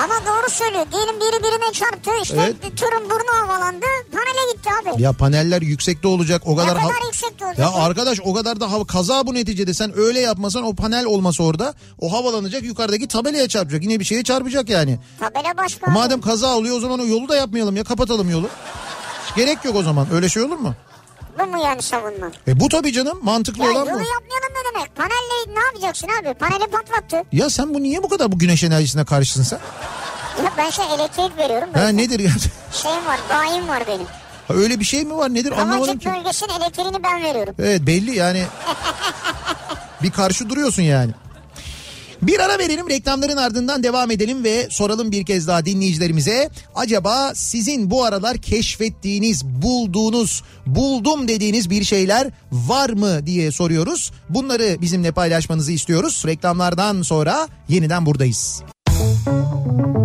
Ama doğru söylüyor. Diyelim biri birine çarptı işte Evet. turun burnu havalandı panele gitti abi. ya paneller yüksekte olacak o ne kadar kadar ha- yüksekte olacak? Ya arkadaş o kadar da hava kaza bu neticede sen öyle yapmasan o panel olmasa orada o havalanacak yukarıdaki tabelaya çarpacak yine bir şeye çarpacak yani. Tabela başka. Madem kaza oluyor o zaman o yolu da yapmayalım ya kapatalım yolu. Hiç gerek yok o zaman öyle şey olur mu? Bu mu yani savunma? E bu tabii canım mantıklı Ya olan yolu bu. yapmayalım ne demek? Panelle ne yapacaksın abi? Paneli patlattı. Ya sen bu niye bu kadar bu güneş enerjisine karşısın sen? Ya ben şey elektrik veriyorum. Ha böyle. nedir ya? Şeyim var bayim var benim. Ha, öyle bir şey mi var nedir anlamadım Kavacık ki. bölgesinin elektriğini ben veriyorum. Evet belli yani bir karşı duruyorsun yani. Bir ara verelim reklamların ardından devam edelim ve soralım bir kez daha dinleyicilerimize. Acaba sizin bu aralar keşfettiğiniz, bulduğunuz, buldum dediğiniz bir şeyler var mı diye soruyoruz. Bunları bizimle paylaşmanızı istiyoruz. Reklamlardan sonra yeniden buradayız. Kafa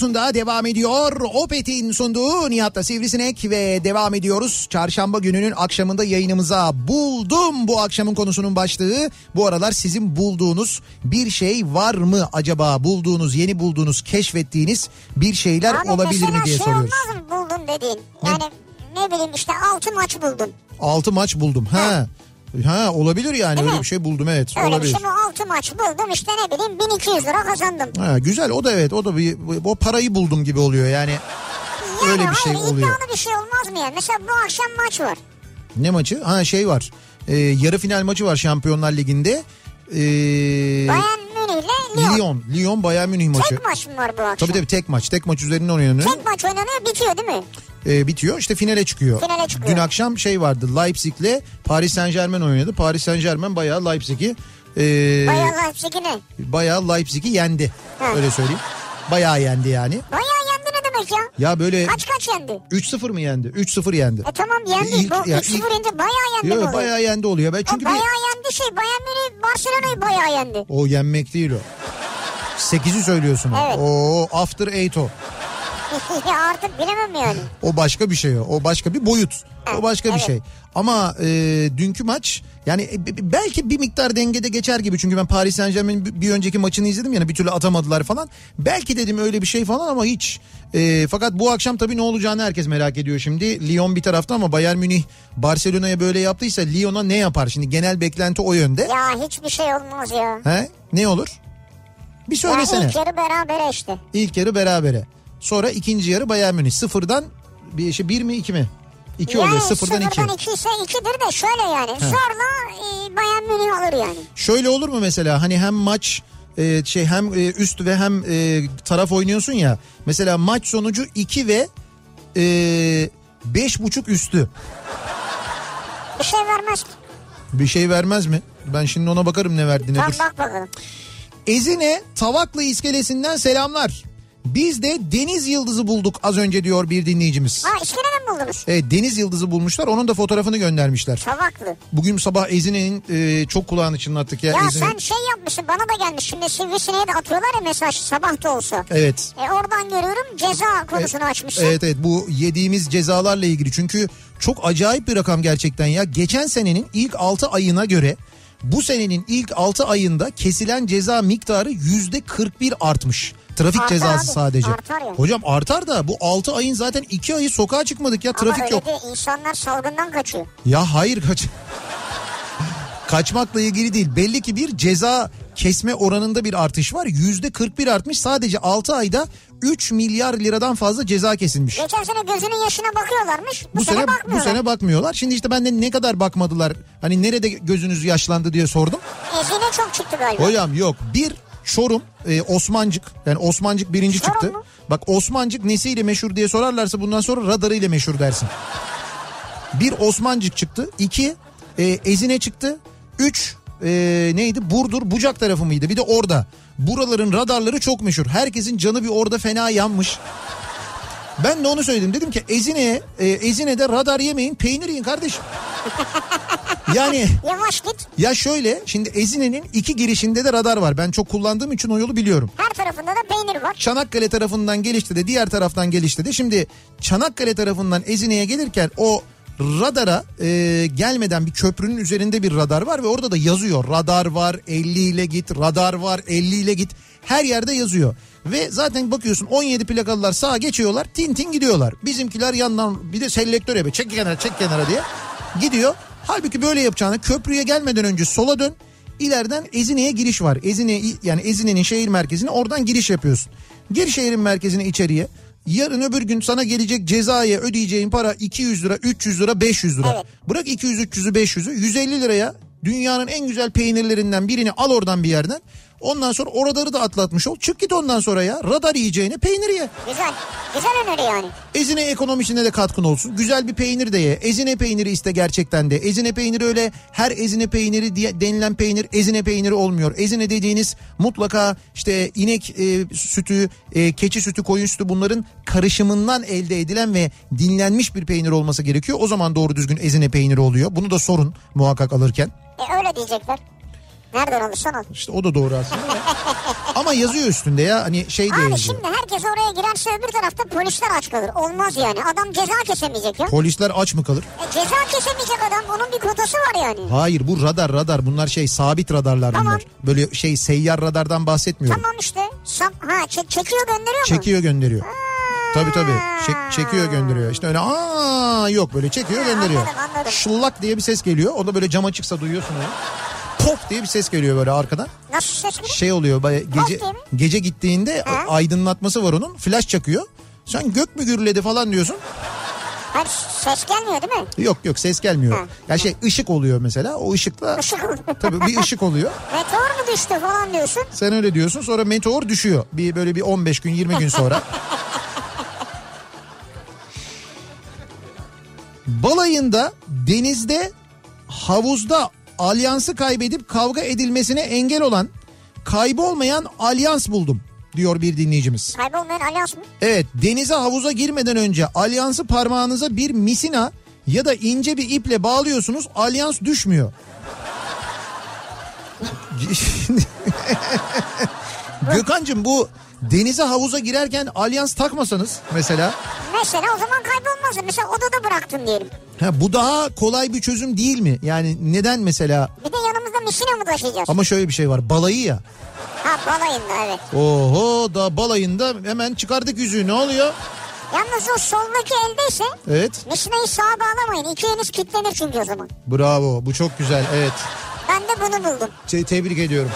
radyosunda devam ediyor. Opet'in sunduğu Nihat'ta Sivrisinek ve devam ediyoruz. Çarşamba gününün akşamında yayınımıza buldum bu akşamın konusunun başlığı. Bu aralar sizin bulduğunuz bir şey var mı acaba? Bulduğunuz, yeni bulduğunuz, keşfettiğiniz bir şeyler Abi olabilir mesela mi diye şey soruyoruz. olmaz mı buldun dediğin? Yani ne bileyim işte 6 maç buldum. 6 maç buldum. Ha. Ha olabilir yani Değil öyle mi? bir şey buldum evet Öyle olabilir. bir şey bu 6 maç buldum işte ne bileyim 1200 lira kazandım. Ha, güzel o da evet o da bir o parayı buldum gibi oluyor yani. Yani Öyle bir şey hayır, oluyor. iddialı bir şey olmaz mı ya? Mesela bu akşam maç var. Ne maçı? Ha şey var. Ee, yarı final maçı var Şampiyonlar Ligi'nde. Ee, Bayern Münih ile Lyon. Lyon. Lyon Bayern Münih maçı. Tek maç mı var bu akşam? Tabii tabii tek maç. Tek maç üzerinden oynanıyor. Tek maç oynanıyor bitiyor değil mi? Ee, bitiyor işte finale çıkıyor. Finale çıkıyor. Dün akşam şey vardı Leipzig'le Paris Saint Germain oynadı. Paris Saint Germain bayağı Leipzig'i e, Bayağı Leipzig'i ne? bayağı Leipzig'i yendi. Ha. Öyle söyleyeyim. Bayağı yendi yani. Bayağı demek ya? Ya böyle Kaç kaç yendi? 3-0 mı yendi? 3-0 yendi. E tamam yendi. İlk- bu ya 3-0 ilk- yendi bayağı yendi Yok bayağı yendi oluyor. Ben O çünkü bir... bayağı yendi şey Bayern Münih Barcelona'yı bayağı yendi. O yenmek değil o. 8'i söylüyorsun. Evet. O after 8 o. ya artık bilemem yani. O başka bir şey o. O başka bir boyut. O başka bir evet. şey. Ama e, dünkü maç yani e, belki bir miktar dengede geçer gibi. Çünkü ben Paris Saint Germain'in bir- bir önceki maçını izledim yani bir türlü atamadılar falan. Belki dedim öyle bir şey falan ama hiç. E, fakat bu akşam tabii ne olacağını herkes merak ediyor şimdi. Lyon bir tarafta ama Bayern Münih Barcelona'ya böyle yaptıysa Lyon'a ne yapar? Şimdi genel beklenti o yönde. Ya hiçbir şey olmaz ya. He? Ne olur? Bir Ya söylesene. ilk yarı berabere işte. İlk yarı berabere. Sonra ikinci yarı Bayern Münih. Sıfırdan bir şey bir mi iki mi? İki yani oluyor sıfırdan iki. sıfırdan iki ise ikidir de şöyle yani. Zorla e, Bayern Münih alır yani. Şöyle olur mu mesela hani hem maç e, şey hem e, üst ve hem e, taraf oynuyorsun ya. Mesela maç sonucu 2 ve e, beş buçuk üstü. Bir şey vermez. Bir şey vermez mi? Ben şimdi ona bakarım ne verdiğine Tamam dur. bak bakalım. Ezine Tavaklı iskelesinden selamlar. Biz de deniz yıldızı bulduk az önce diyor bir dinleyicimiz. Ha iskeleden buldunuz. Evet deniz yıldızı bulmuşlar onun da fotoğrafını göndermişler. Tavaklı. Bugün sabah Ezine'nin e, çok kulağını çınlattık ya. Ya Ezine. sen şey yapmışsın bana da gelmiş. Şimdi sivrisineğe de atıyorlar ya mesaj sabah da olsa. Evet. E oradan görüyorum ceza konusunu açmışsın. Evet evet bu yediğimiz cezalarla ilgili çünkü çok acayip bir rakam gerçekten ya. Geçen senenin ilk 6 ayına göre bu senenin ilk 6 ayında kesilen ceza miktarı yüzde 41 artmış. Trafik Artar cezası abi, sadece. artar ya. Hocam artar da bu 6 ayın zaten 2 ayı sokağa çıkmadık ya Ama trafik öyle yok. de insanlar salgından kaçıyor. Ya hayır kaç. Kaçmakla ilgili değil. Belli ki bir ceza kesme oranında bir artış var. Yüzde 41 artmış. Sadece 6 ayda 3 milyar liradan fazla ceza kesilmiş. Geçen sene gözünün yaşına bakıyorlarmış. Bu, Bu sene, sene bu bakmıyorlar. sene bakmıyorlar. Şimdi işte ben de ne kadar bakmadılar. Hani nerede gözünüz yaşlandı diye sordum. Ezine çok çıktı galiba. Hocam yok. Bir Çorum, e, Osmancık. Yani Osmancık birinci Çorum çıktı. mu? Bak Osmancık nesiyle meşhur diye sorarlarsa bundan sonra radarıyla meşhur dersin. Bir Osmancık çıktı. iki e, Ezine çıktı. Üç e, neydi? Burdur, Bucak tarafı mıydı? Bir de orada. Buraların radarları çok meşhur. Herkesin canı bir orada fena yanmış. Ben de onu söyledim. Dedim ki Ezine'ye, e, Ezine'de radar yemeyin, peynir yiyin kardeşim. Yani Yavaş git. ya şöyle şimdi Ezine'nin iki girişinde de radar var. Ben çok kullandığım için o yolu biliyorum. Her tarafında da peynir var. Çanakkale tarafından gelişti de diğer taraftan gelişti de. Şimdi Çanakkale tarafından Ezine'ye gelirken o radara e, gelmeden bir köprünün üzerinde bir radar var ve orada da yazıyor. Radar var 50 ile git, radar var 50 ile git. Her yerde yazıyor. Ve zaten bakıyorsun 17 plakalılar sağa geçiyorlar tin tin gidiyorlar. Bizimkiler yandan bir de selektör yapıyor çek kenara çek kenara diye gidiyor. Halbuki böyle yapacağını köprüye gelmeden önce sola dön. İleriden Ezine'ye giriş var. Ezine yani Ezine'nin şehir merkezine oradan giriş yapıyorsun. Gir şehrin merkezine içeriye. Yarın öbür gün sana gelecek cezaya ödeyeceğin para 200 lira, 300 lira, 500 lira. Evet. Bırak 200, 300'ü, 500'ü 150 liraya dünyanın en güzel peynirlerinden birini al oradan bir yerden. Ondan sonra oraları da atlatmış ol. Çık git ondan sonra ya. Radar yiyeceğine peynir ye. Güzel. Güzel öneri yani. Ezine ekonomisine de katkın olsun. Güzel bir peynir de ye. Ezine peyniri iste gerçekten de. Ezine peyniri öyle her ezine peyniri diye denilen peynir ezine peyniri olmuyor. Ezine dediğiniz mutlaka işte inek e, sütü, e, keçi sütü, koyun sütü bunların karışımından elde edilen ve dinlenmiş bir peynir olması gerekiyor. O zaman doğru düzgün ezine peyniri oluyor. Bunu da sorun muhakkak alırken. E öyle diyecekler. Nereden alırsan al. İşte o da doğru aslında. da. Ama yazıyor üstünde ya hani şey de Abi yazıyor. şimdi herkes oraya girerse öbür tarafta polisler aç kalır. Olmaz yani. Adam ceza kesemeyecek ya. Polisler aç mı kalır? E, ceza kesemeyecek adam. Onun bir kotası var yani. Hayır bu radar radar bunlar şey sabit radarlar Tamam. bunlar. Böyle şey seyyar radardan bahsetmiyorum. Tamam işte. Sam ha çek- çekiyor gönderiyor mu? Çekiyor gönderiyor. Tabii tabii. Çek- çekiyor gönderiyor. İşte öyle aa yok böyle çekiyor gönderiyor. anladım, anladım. Şıllak diye bir ses geliyor. O da böyle cam açıksa duyuyorsun onu. Pop diye bir ses geliyor böyle arkadan. Nasıl ses geliyor? Şey oluyor gece gece gittiğinde Ha? aydınlatması var onun. Flash çakıyor. Sen gök mü gürledi falan diyorsun. Hayır ses gelmiyor değil mi? Yok yok ses gelmiyor. Ha. Ya şey ışık oluyor mesela. O ışıkla Işık tabii bir ışık oluyor. Meteor mu düştü falan diyorsun. Sen öyle diyorsun sonra meteor düşüyor. Bir böyle bir 15 gün 20 gün sonra. Balayında denizde havuzda alyansı kaybedip kavga edilmesine engel olan kaybolmayan alyans buldum diyor bir dinleyicimiz. Kaybolmayan alyans mı? Evet denize havuza girmeden önce alyansı parmağınıza bir misina ya da ince bir iple bağlıyorsunuz alyans düşmüyor. Gökhan'cığım bu denize havuza girerken alyans takmasanız mesela Mesela o zaman kaybolmaz. Mesela odada bıraktın diyelim. ha, bu daha kolay bir çözüm değil mi? Yani neden mesela Bir de yanımızda misina mı taşıyacağız? ama şöyle bir şey var balayı ya. Ha balayında evet. Oho da balayında hemen çıkardık yüzüğü ne oluyor? Yalnız o soldaki eldeyse Evet misinayı sağa bağlamayın. İki eliniz kilitlenir çünkü o zaman. bravo bu çok güzel evet. Ben de bunu buldum. Te- tebrik ediyorum.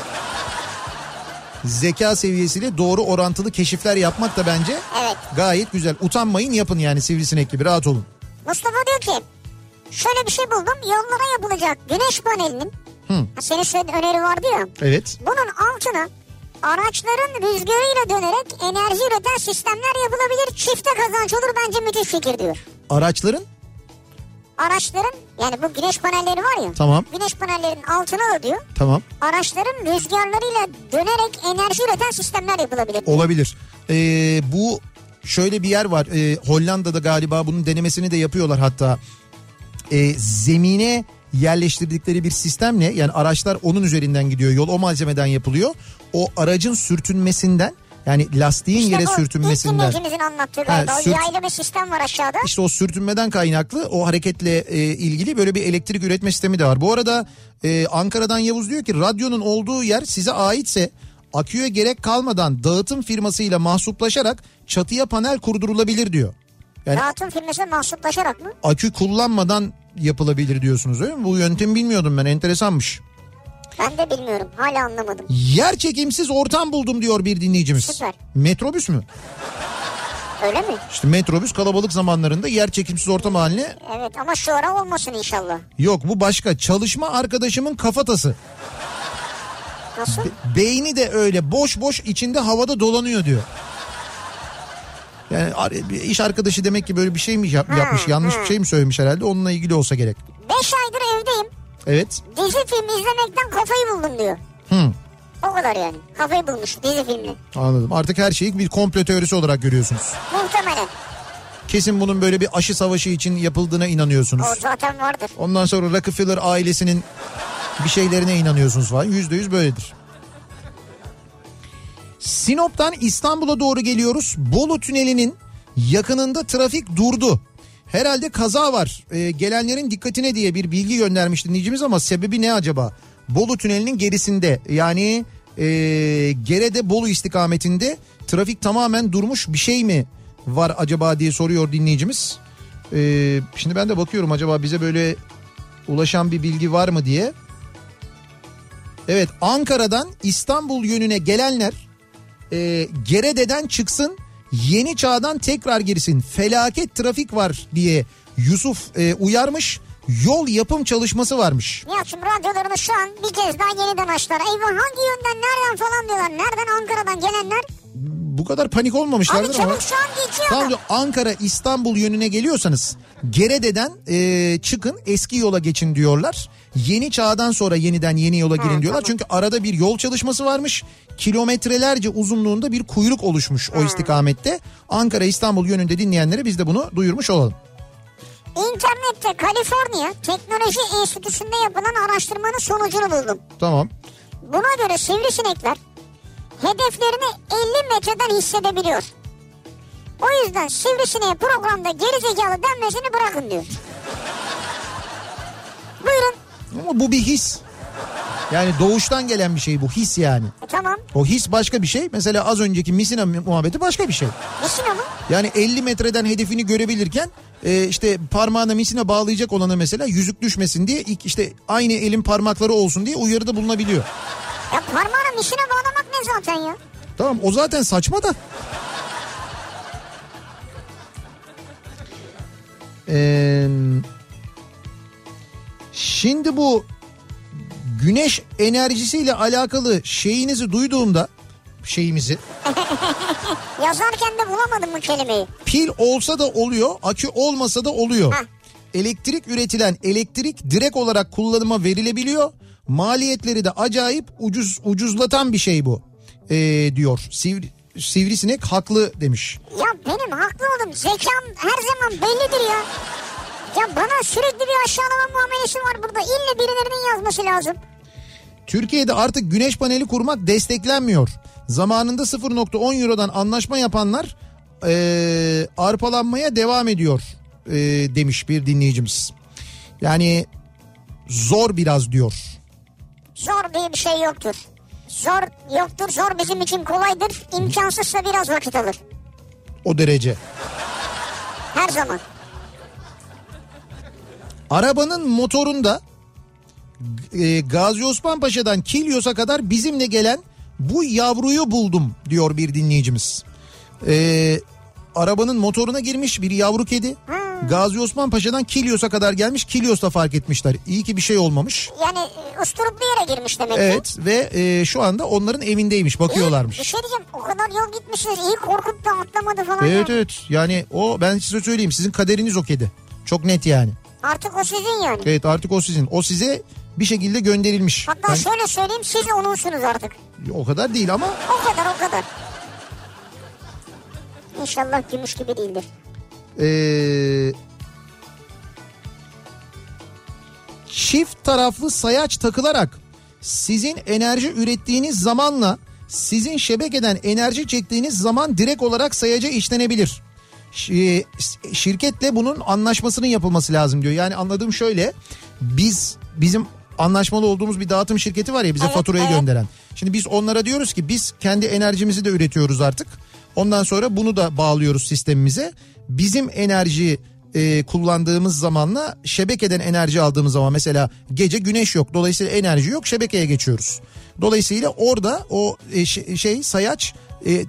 Zeka seviyesiyle doğru orantılı keşifler yapmak da bence Evet. gayet güzel. Utanmayın yapın yani sivrisinek gibi rahat olun. Mustafa diyor ki şöyle bir şey buldum. Yollara yapılacak güneş panelinin Hı. Senin söylediğin öneri vardı ya. Evet. Bunun altına araçların rüzgarıyla dönerek enerji üreten sistemler yapılabilir. Çifte kazanç olur bence müthiş fikir diyor. Araçların Araçların yani bu güneş panelleri var ya. Tamam. Güneş panellerinin altına da diyor. tamam Araçların rüzgarlarıyla dönerek enerji üreten sistemler yapılabilir. olabilir. Ee, bu şöyle bir yer var. Ee, Hollanda'da galiba bunun denemesini de yapıyorlar hatta. Ee, zemine yerleştirdikleri bir sistemle yani araçlar onun üzerinden gidiyor. Yol o malzemeden yapılıyor. O aracın sürtünmesinden yani lastiğin İşte yere bu ilk sürtünmesinden. dinleyicimizin anlattığı galiba. Ha, O sürt- yaylama sistem var aşağıda. İşte o sürtünmeden kaynaklı o hareketle e, ilgili böyle bir elektrik üretme sistemi de var. Bu arada e, Ankara'dan Yavuz diyor ki radyonun olduğu yer size aitse aküye gerek kalmadan dağıtım firmasıyla mahsuplaşarak çatıya panel kurdurulabilir diyor. Yani Dağıtım firması mahsuplaşarak mı? akü kullanmadan yapılabilir diyorsunuz öyle mi? Bu yöntemi bilmiyordum ben enteresanmış. Ben de bilmiyorum. Hala anlamadım. Yer çekimsiz ortam buldum diyor bir dinleyicimiz. Süper. Metrobüs mü? Öyle mi? İşte metrobüs kalabalık zamanlarında yer çekimsiz ortam haline Evet ama şu ara olmasın inşallah. Yok bu başka. Çalışma arkadaşımın kafatası. Nasıl? Beyni de öyle boş boş içinde havada dolanıyor diyor. Yani iş arkadaşı demek ki böyle bir şey mi yap- Ha, yapmış yanlış ha. bir şey mi söylemiş herhalde onunla ilgili olsa gerek. Beş aydır evdeyim. Evet. Dizi film izlemekten kafayı buldum diyor. Hı, O kadar yani. Kafayı bulmuş dizi filmle. anladım. Artık her şeyi bir komplo teorisi olarak görüyorsunuz. Muhtemelen. Kesin bunun böyle bir aşı savaşı için yapıldığına inanıyorsunuz. O zaten vardır. Ondan sonra Rockefeller ailesinin bir şeylerine inanıyorsunuz falan. Yüzde yüz böyledir. Sinop'tan İstanbul'a doğru geliyoruz. Bolu Tüneli'nin yakınında trafik durdu. Herhalde kaza var. Ee, gelenlerin dikkatine diye bir bilgi göndermiş dinleyicimiz ama sebebi ne acaba? Bolu Tüneli'nin gerisinde yani e, Gerede Bolu istikametinde trafik tamamen durmuş bir şey mi var acaba diye soruyor dinleyicimiz. E, şimdi ben de bakıyorum acaba bize böyle ulaşan bir bilgi var mı diye. Evet Ankara'dan İstanbul yönüne gelenler e, Gerede'den çıksın yeni çağdan tekrar girsin felaket trafik var diye Yusuf e, uyarmış yol yapım çalışması varmış. Nihat'cığım radyolarını şu an bir kez daha yeniden açtılar. Eyvah hangi yönden nereden falan diyorlar. Nereden Ankara'dan gelenler? Bu kadar panik olmamışlardır Abi ama. çabuk şu an geçiyor. Tamam diyor, Ankara İstanbul yönüne geliyorsanız Gerede'den e, çıkın eski yola geçin diyorlar. Yeni çağdan sonra yeniden yeni yola girin diyorlar. Çünkü arada bir yol çalışması varmış. Kilometrelerce uzunluğunda bir kuyruk oluşmuş o istikamette. Ankara İstanbul yönünde dinleyenlere biz de bunu duyurmuş olalım. İnternette Kaliforniya Teknoloji Enstitüsü'nde yapılan araştırmanın sonucunu buldum. Tamam. Buna göre sivrisinekler hedeflerini 50 metreden hissedebiliyor. O yüzden sivrisineğe programda gerizekalı denmesini bırakın diyor. Buyurun. Ama bu bir his. Yani doğuştan gelen bir şey bu his yani. E, tamam. O his başka bir şey. Mesela az önceki misina muhabbeti başka bir şey. Misina mı? Yani 50 metreden hedefini görebilirken e, işte parmağına misine bağlayacak olana mesela yüzük düşmesin diye ilk işte aynı elin parmakları olsun diye uyarıda bulunabiliyor. Ya parmağına misine bağlamak ne zaten ya? Tamam o zaten saçma da. Ee, şimdi bu güneş enerjisiyle alakalı şeyinizi duyduğumda şeyimizi Yazarken de bulamadım bu kelimeyi. pil olsa da oluyor, akü olmasa da oluyor. Heh. Elektrik üretilen elektrik direkt olarak kullanıma verilebiliyor. Maliyetleri de acayip ucuz ucuzlatan bir şey bu. Ee, diyor. Sivri, sivrisinek haklı demiş. Ya benim haklı oğlum zekam her zaman bellidir ya. Ya bana sürekli bir aşağılama muamelesi var burada. İlle birilerinin yazması lazım. Türkiye'de artık güneş paneli kurmak desteklenmiyor. Zamanında 0.10 Euro'dan anlaşma yapanlar ee, arpalanmaya devam ediyor ee, demiş bir dinleyicimiz. Yani zor biraz diyor. Zor diye bir şey yoktur. Zor yoktur. Zor bizim için kolaydır. İmkansızsa biraz vakit alır. O derece. Her zaman. Arabanın motorunda e, Gazi Osman Paşa'dan Kilyos'a kadar bizimle gelen bu yavruyu buldum diyor bir dinleyicimiz. E, arabanın motoruna girmiş bir yavru kedi. Gazi Osman Paşa'dan Kilyos'a kadar gelmiş. Kilyos'ta fark etmişler. İyi ki bir şey olmamış. Yani e, usturuplu yere girmiş demek ki. Evet ve e, şu anda onların evindeymiş bakıyorlarmış. İyi, bir şey diyeceğim. O kadar yol gitmişsiniz. İyi korkup da atlamadı falan. Evet ya. evet yani o ben size söyleyeyim sizin kaderiniz o kedi. Çok net yani. Artık o sizin yani. Evet artık o sizin. O size bir şekilde gönderilmiş. Hatta Ben- şöyle söyleyeyim siz onunsunuz artık. o kadar değil ama O kadar o kadar. İnşallah gümüş gibi değildir. Ee, çift taraflı sayaç takılarak sizin enerji ürettiğiniz zamanla sizin şebekeden enerji çektiğiniz zaman direkt olarak sayaca işlenebilir. Şi- Şirketle bunun anlaşmasının yapılması lazım diyor. Yani anladığım şöyle biz bizim anlaşmalı olduğumuz bir dağıtım şirketi var ya bize Evet, faturayı evet. gönderen. Şimdi biz onlara diyoruz ki biz kendi enerjimizi de üretiyoruz artık. Ondan sonra bunu da bağlıyoruz sistemimize. Bizim enerji e, kullandığımız zamanla şebekeden enerji aldığımız zaman mesela gece güneş yok. Dolayısıyla enerji yok şebekeye geçiyoruz. Dolayısıyla orada o e, şey, şey sayaç e,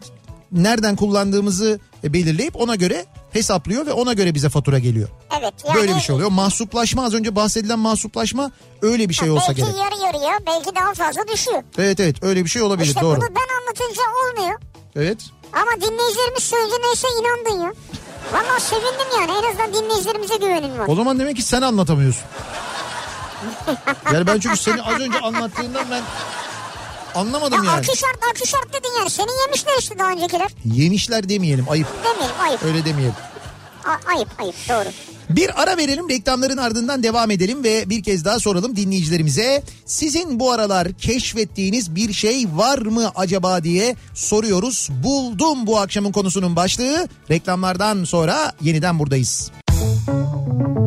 nereden kullandığımızı e, belirleyip ona göre hesaplıyor ve ona göre bize fatura geliyor. Evet. Yani, Böyle bir şey oluyor. Mahsuplaşma az önce bahsedilen mahsuplaşma öyle bir şey olsa belki gerek. yarı yarıya belki daha fazla düşüyor. Evet evet öyle bir şey olabilir İşte doğru. bunu ben anlatınca olmuyor. Evet. Ama dinleyicilerimiz söyleyince neyse inandın ya. Valla sevindim yani en azından dinleyicilerimize güvenim var. O zaman demek ki sen anlatamıyorsun. yani ben çünkü seni az önce anlattığından ben anlamadım Ya yani. akü şart akü şart dedin yani. Seni yemişler işte daha öncekiler. Yemişler demeyelim ayıp. Demeyelim ayıp. Öyle demeyelim. A- ayıp ayıp doğru. Bir ara verelim reklamların ardından devam edelim ve bir kez daha soralım dinleyicilerimize. Sizin bu aralar keşfettiğiniz bir şey var mı acaba diye soruyoruz. Buldum bu akşamın konusunun başlığı. Reklamlardan sonra yeniden buradayız. Türkiye'nin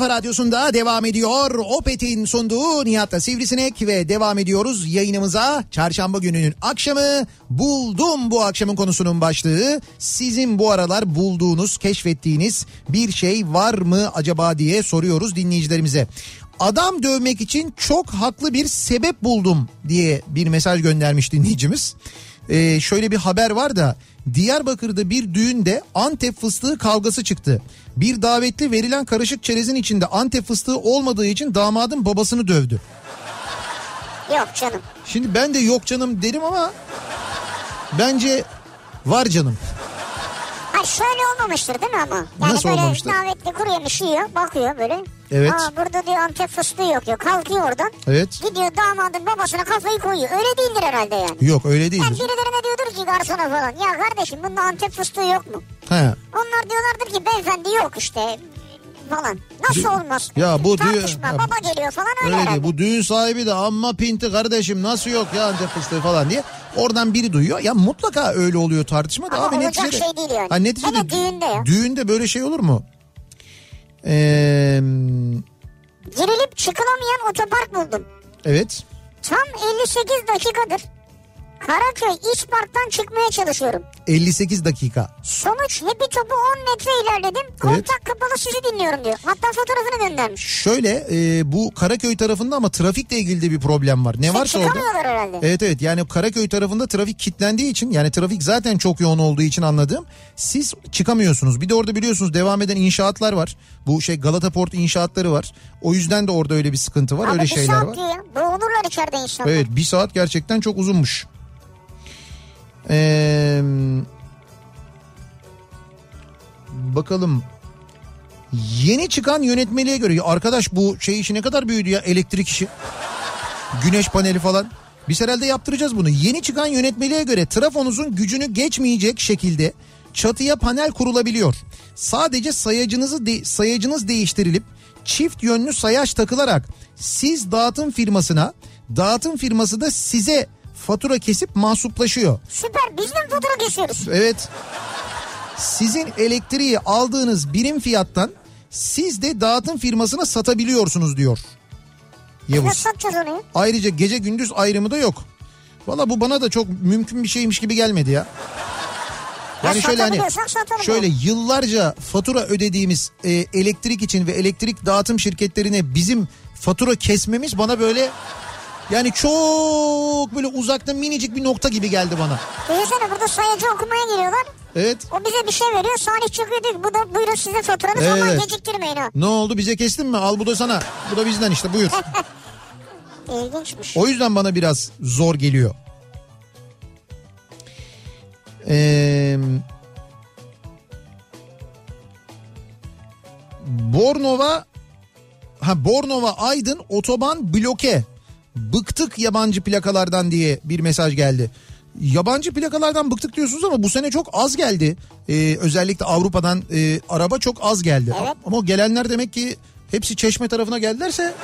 kafa radyosunda devam ediyor. Opet'in sunduğu Nihat'la Sivrisinek ve devam ediyoruz yayınımıza. Çarşamba gününün akşamı buldum bu akşamın konusunun başlığı. Sizin bu aralar bulduğunuz, keşfettiğiniz bir şey var mı acaba diye soruyoruz dinleyicilerimize. Adam dövmek için çok haklı bir sebep buldum diye bir mesaj göndermiş dinleyicimiz. Ee, şöyle bir haber var da Diyarbakır'da bir düğünde Antep fıstığı kavgası çıktı. Bir davetli verilen karışık çerezin içinde Antep fıstığı olmadığı için damadın babasını dövdü. Yok canım. Şimdi ben de yok canım derim ama bence var canım. Ha şöyle olmamıştır değil mi ama? Yani Nasıl böyle olmamıştır? davetli kuru yemiş yiyor bakıyor böyle. Evet. Aa burada diyor Antep fıstığı yok diyor. Kalkıyor oradan. Evet. Gidiyor damadın babasına kafayı koyuyor. Öyle değildir herhalde yani. Yok öyle Yani değildir. birilerine diyordur ki garsona falan. Ya kardeşim bunda Antep fıstığı yok mu? He. Onlar diyorlardır ki beyefendi yok işte falan. Nasıl Dü- olmaz? Ya bu düğün- Tartışma baba geliyor falan öyle, Öyle değil. Bu düğün sahibi de amma pinti kardeşim nasıl yok ya Antep fıstığı falan diye. Oradan biri duyuyor. Ya mutlaka öyle oluyor tartışma da Ama abi olacak neticede. şey değil yani. Ha, neticede Hele düğünde ya. Düğünde böyle şey olur mu? Ee, Girilip çıkılamayan otopark buldum. evet. Tam 58 dakikadır Karaköy İç Park'tan çıkmaya çalışıyorum. 58 dakika. Sonuç hepi topu 10 metre ilerledim. Kontak kapalı sizi dinliyorum diyor. Hatta fotoğrafını göndermiş. Şöyle e, bu Karaköy tarafında ama trafikle ilgili de bir problem var. Ne varsa orada. Herhalde. Evet evet yani Karaköy tarafında trafik kilitlendiği için yani trafik zaten çok yoğun olduğu için anladığım siz çıkamıyorsunuz. Bir de orada biliyorsunuz devam eden inşaatlar var. Bu şey Galata Port inşaatları var. O yüzden de orada öyle bir sıkıntı var Abi öyle bir şeyler saat var. diyor. Boğulurlar içeride insanlar. Evet bir saat gerçekten çok uzunmuş. Ee, bakalım. Yeni çıkan yönetmeliğe göre arkadaş bu şey işi ne kadar büyüdü ya elektrik işi. Güneş paneli falan. Biz herhalde yaptıracağız bunu. Yeni çıkan yönetmeliğe göre trafonuzun gücünü geçmeyecek şekilde çatıya panel kurulabiliyor. Sadece sayacınızı de- sayacınız değiştirilip çift yönlü sayaç takılarak siz dağıtım firmasına, dağıtım firması da size fatura kesip mahsuplaşıyor. Süper biz de mi fatura kesiyoruz? Evet. Sizin elektriği aldığınız birim fiyattan siz de dağıtım firmasına satabiliyorsunuz diyor. Yavuz. Nasıl satacağız onu? Ayrıca gece gündüz ayrımı da yok. Valla bu bana da çok mümkün bir şeymiş gibi gelmedi ya. Yani Ya şöyle hani şöyle yıllarca fatura ödediğimiz e, elektrik için ve elektrik dağıtım şirketlerine bizim fatura kesmemiz bana böyle yani çok böyle uzakta minicik bir nokta gibi geldi bana. Düşünsene burada sayacı okumaya geliyorlar. Evet. O bize bir şey veriyor. Salih çıkıyor diyor ki bu da buyurun size faturanız ama Evet. geciktirmeyin ha. Ne oldu bize kestin mi? Al bu da sana. Bu da bizden işte buyur. İlginçmiş. O yüzden bana biraz zor geliyor. Ee, Bornova ha Bornova Aydın otoban bloke. Bıktık yabancı plakalardan diye bir mesaj geldi. Yabancı plakalardan bıktık diyorsunuz ama bu sene çok az geldi. Ee, özellikle Avrupa'dan e, araba çok az geldi. Evet. Ama o gelenler demek ki hepsi Çeşme tarafına geldilerse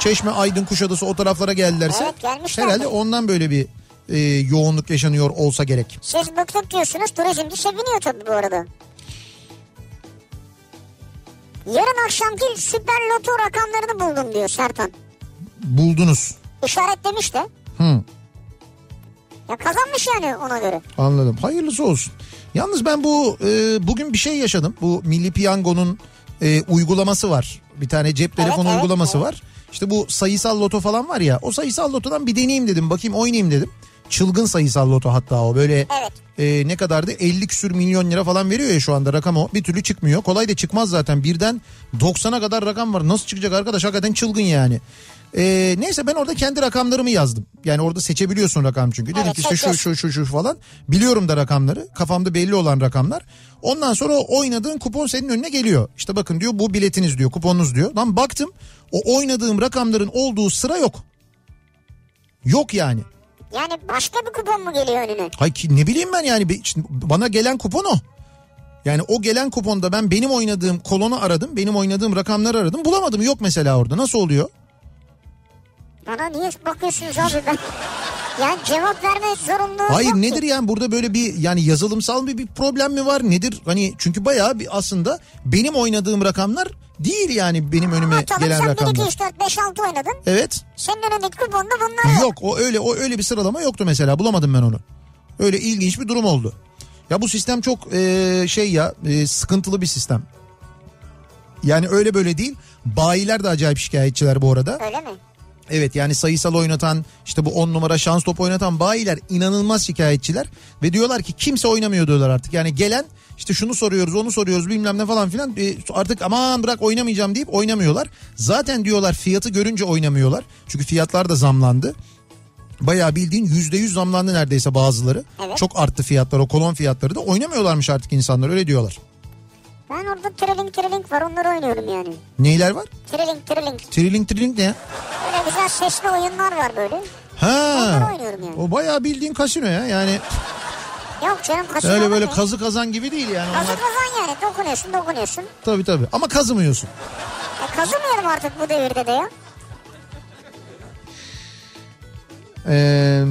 Çeşme, Aydın, Kuşadası o taraflara geldilerse Evet, gelmişler. herhalde ondan böyle bir e, yoğunluk yaşanıyor olsa gerek. Siz bıktık diyorsunuz turizmci seviniyor tabii bu arada. Yarın akşamki süper loto rakamlarını buldum diyor Sertan. Buldunuz. İşaretlemiş de. Hı, Ya kazanmış yani ona göre. anladım. Hayırlısı olsun. Yalnız ben bu e, bugün bir şey yaşadım. Bu Milli Piyango'nun e, uygulaması var. Bir tane cep telefonu evet, uygulaması evet. var. İşte bu sayısal loto falan var ya. O sayısal lotodan bir deneyeyim dedim. Bakayım oynayayım dedim. Çılgın sayısal loto hatta o böyle Evet. e, ne kadardı 50 küsür milyon lira falan veriyor ya şu anda rakam o bir türlü çıkmıyor. Kolay da çıkmaz zaten birden 90'a kadar rakam var nasıl çıkacak arkadaş hakikaten çılgın yani. E, neyse ben orada kendi rakamlarımı yazdım. Yani orada seçebiliyorsun rakam çünkü. Dedim Evet, ki işte şu şu şu şu falan. Biliyorum da rakamları. Kafamda belli olan rakamlar. Ondan sonra o oynadığın kupon senin önüne geliyor. İşte bakın diyor bu biletiniz diyor kuponunuz diyor. Lan baktım o oynadığım rakamların olduğu sıra yok. Yok yani. Yani başka bir kupon mu geliyor önüne? Hay ki ne bileyim ben yani şimdi bana gelen kupon o. Yani o gelen kuponda ben benim oynadığım kolonu aradım. Benim oynadığım rakamları aradım. Bulamadım yok mesela orada. Nasıl oluyor? Bana niye bakıyorsunuz abi ben? Yani cevap verme zorunluluğu Hayır yok ki. nedir yani burada böyle bir yani yazılımsal bir, bir problem mi var nedir? Hani çünkü bayağı bir aslında benim oynadığım rakamlar değil yani benim önüme Ha, tamam gelen sen 1, rakamlar. 2, 3, 4, 5, 6 oynadın. Evet. Senin önündeki kuponda bunlar yok. Yok o öyle o öyle bir sıralama yoktu mesela bulamadım ben onu. Öyle ilginç bir durum oldu. Ya bu sistem çok e, şey ya e, sıkıntılı bir sistem. Yani öyle böyle değil. Bayiler de acayip şikayetçiler bu arada. Öyle mi? Evet yani sayısal oynatan işte bu 10 numara şans top oynatan bayiler inanılmaz şikayetçiler. Ve diyorlar ki kimse oynamıyor diyorlar artık. Yani gelen işte şunu soruyoruz onu soruyoruz bilmem ne falan filan e, artık aman bırak oynamayacağım deyip oynamıyorlar. Zaten diyorlar fiyatı görünce oynamıyorlar. Çünkü fiyatlar da zamlandı. Bayağı bildiğin yüzde yüz zamlandı neredeyse bazıları. Evet. Çok arttı fiyatlar o kolon fiyatları da oynamıyorlarmış artık insanlar öyle diyorlar. Ben orada trilling trilling var onları oynuyorum yani. Neyler var? Trilling trilling. Trilling trilling ne ya? Öyle güzel sesli oyunlar var böyle. Ha. Onları oynuyorum yani. O bayağı bildiğin kasino ya yani. Yok canım kasino Öyle böyle ya. kazı kazan gibi değil yani. Kazı Onlar... kazan yani dokunuyorsun dokunuyorsun. Tabii tabii ama kazımıyorsun. E, kazımayalım artık bu devirde de ya. Ee,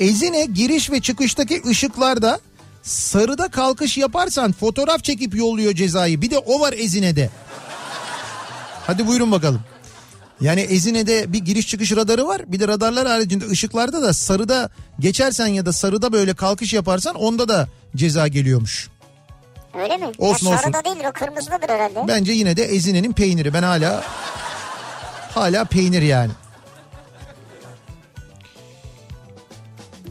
Ezine giriş ve çıkıştaki ışıklarda sarıda kalkış yaparsan fotoğraf çekip yolluyor cezayı. Bir de o var Ezine'de. Hadi buyurun bakalım. Yani Ezine'de bir giriş çıkış radarı var. Bir de radarlar haricinde ışıklarda da sarıda geçersen ya da sarıda böyle kalkış yaparsan onda da ceza geliyormuş. Öyle mi? Olsun, ya olsun. sarıda değildir o kırmızıdadır herhalde. Bence yine de Ezine'nin peyniri. Ben hala hala peynir yani.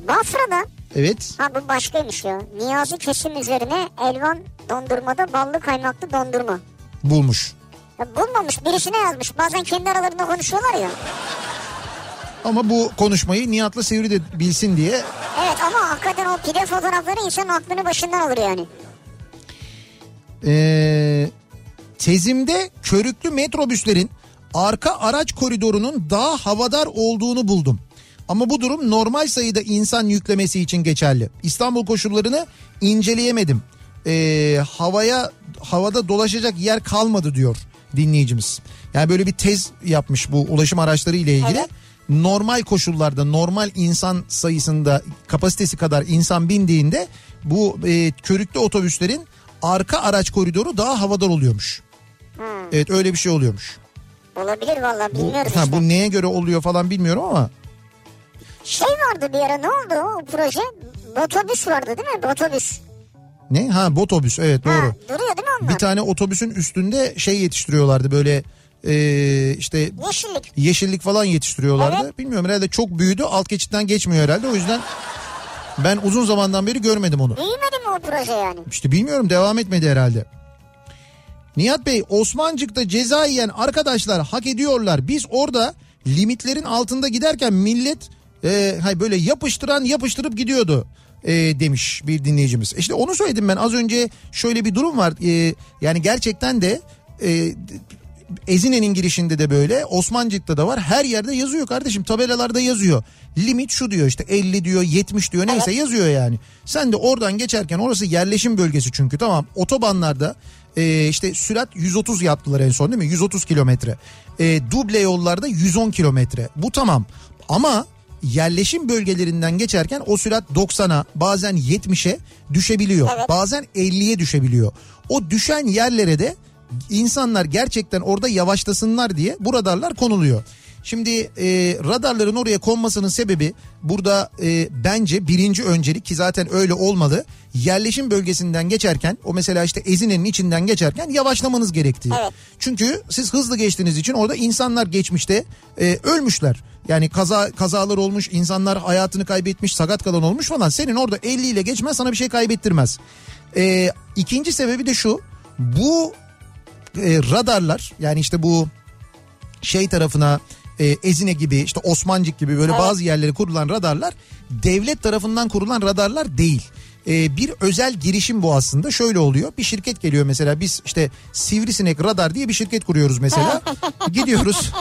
Bafra'da Evet. ha bu başkaymış ya. Niyazi kesim üzerine elvan dondurmada ballı kaymaklı dondurma. Bulmuş. Ya bulmamış birisine yazmış. Bazen kendi aralarında konuşuyorlar ya. Ama bu konuşmayı Nihat'la Sivri de bilsin diye Evet ama hakikaten o pide fotoğrafları insanın aklını başından alır yani. Ee, tezimde körüklü metrobüslerin arka araç koridorunun daha havadar olduğunu buldum. Ama bu durum normal sayıda insan yüklemesi için geçerli. İstanbul koşullarını inceleyemedim. Ee, havaya havada dolaşacak yer kalmadı diyor dinleyicimiz. Yani böyle bir tez yapmış bu ulaşım araçları ile ilgili. Evet. Normal koşullarda normal insan sayısında kapasitesi kadar insan bindiğinde bu e, körüklü otobüslerin arka araç koridoru daha havadar oluyormuş. Evet öyle bir şey oluyormuş. Olabilir valla Bu, bilmiyoruz ha, işte. bu neye göre oluyor falan bilmiyorum ama Şey vardı bir ara ne oldu o proje? Botobüs vardı değil mi? Botobüs. ne? Ha botobüs evet doğru. Ha, duruyor değil mi onlar? Bir tane otobüsün üstünde şey yetiştiriyorlardı böyle e, işte Yeşillik. yeşillik falan yetiştiriyorlardı. Evet. Bilmiyorum herhalde çok büyüdü alt geçitten geçmiyor herhalde o yüzden ben uzun zamandan beri görmedim onu. Büyümedi mi o proje yani? İşte bilmiyorum devam etmedi herhalde. Nihat Bey Osmancık'ta ceza yiyen arkadaşlar hak ediyorlar. Biz orada limitlerin altında giderken millet e, hay böyle yapıştıran yapıştırıp gidiyordu e, demiş bir dinleyicimiz. İşte onu söyledim ben az önce şöyle bir durum var. E, yani gerçekten de e, Ezine'nin girişinde de böyle Osmancık'ta da var her yerde yazıyor kardeşim tabelalarda yazıyor. Limit şu diyor işte 50 diyor 70 diyor neyse yazıyor yani. Sen de oradan geçerken orası yerleşim bölgesi çünkü tamam otobanlarda e, işte sürat 130 yaptılar en son değil mi 130 kilometre. E, duble yollarda 110 kilometre bu tamam ama yerleşim bölgelerinden geçerken o sürat 90'a bazen 70'e düşebiliyor. Evet. Bazen 50'ye düşebiliyor. O düşen yerlere de insanlar gerçekten orada yavaşlasınlar diye bu radarlar konuluyor. Şimdi e, radarların oraya konmasının sebebi burada e, bence birinci öncelik ki zaten öyle olmalı. Yerleşim bölgesinden geçerken o mesela işte Ezine'nin içinden geçerken yavaşlamanız gerektiği. Evet. Çünkü siz hızlı geçtiğiniz için orada insanlar geçmişte e, ölmüşler. Yani kaza kazalar olmuş, insanlar hayatını kaybetmiş, sakat kalan olmuş falan. Senin orada 50 ile geçmen sana bir şey kaybettirmez. E, ikinci sebebi de şu. Bu e, radarlar yani işte bu şey tarafına e, Ezine gibi işte Osmancık gibi böyle Evet. bazı yerlere kurulan radarlar devlet tarafından kurulan radarlar değil. E, bir özel girişim bu aslında şöyle oluyor bir şirket geliyor mesela biz işte Sivrisinek Radar diye bir şirket kuruyoruz mesela gidiyoruz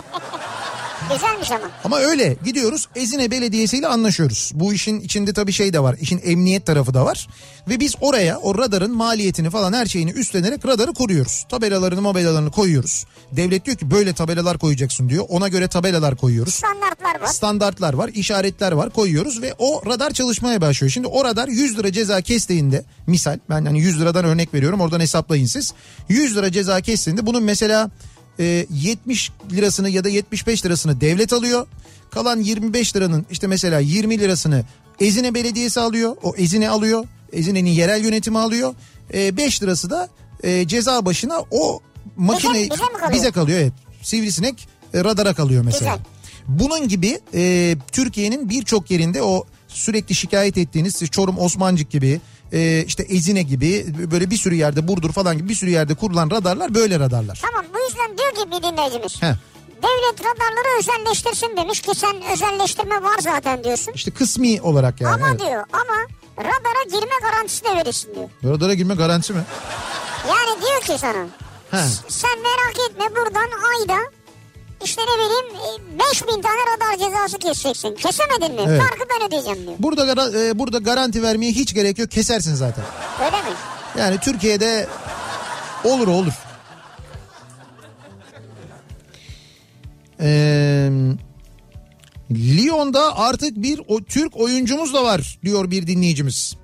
Güzelmiş ama. Ama öyle gidiyoruz Ezine Belediyesi ile anlaşıyoruz. Bu işin içinde tabii şey de var. işin emniyet tarafı da var. Ve biz oraya o radarın maliyetini falan her şeyini üstlenerek radarı kuruyoruz. Tabelalarını mobilyalarını koyuyoruz. Devlet diyor ki böyle tabelalar koyacaksın diyor. Ona göre tabelalar koyuyoruz. Standartlar var. Standartlar var, işaretler var koyuyoruz ve o radar çalışmaya başlıyor. Şimdi o radar 100 lira ceza kestiğinde misal ben hani 100 liradan örnek veriyorum oradan hesaplayın siz. 100 lira ceza kestiğinde bunun mesela e, 70 lirasını ya da 75 lirasını devlet alıyor. Kalan 25 liranın işte mesela 20 lirasını Ezine Belediyesi alıyor. O Ezine alıyor. Ezine'nin yerel yönetimi alıyor. E, 5 lirası da e, ceza başına o makine bize mi kalıyor? bize kalıyor evet. Sivrisinek e, radara kalıyor mesela. Güzel. Bunun gibi e, Türkiye'nin birçok yerinde o sürekli şikayet ettiğiniz Çorum Osmancık gibi e, işte Ezine gibi böyle bir sürü yerde Burdur falan gibi bir sürü yerde kurulan radarlar böyle radarlar. Tamam bu yüzden diyor ki bir dinleyicimiz. Heh. Devlet radarları özelleştirsin demiş ki sen özelleştirme var zaten diyorsun. İşte kısmi olarak yani. ama evet. diyor ama radara girme garantisi de verirsin diyor. Radara girme garantisi mi? Yani diyor ki sana He. sen merak etme buradan ayda işte ne bileyim e, 5000 tane radar cezası keseceksin. Kesemedin mi? Evet. Farkı ben ödeyeceğim diyor. Burada e, burada garanti vermeye hiç gerek yok. Kesersin zaten. Öyle mi? Yani Türkiye'de olur olur. Ee, Lyon'da artık bir o Türk oyuncumuz da var diyor bir dinleyicimiz.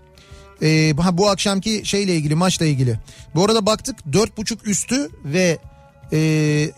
Ee, bu akşamki şeyle ilgili maçla ilgili. Bu arada baktık 4.5 üstü ve e,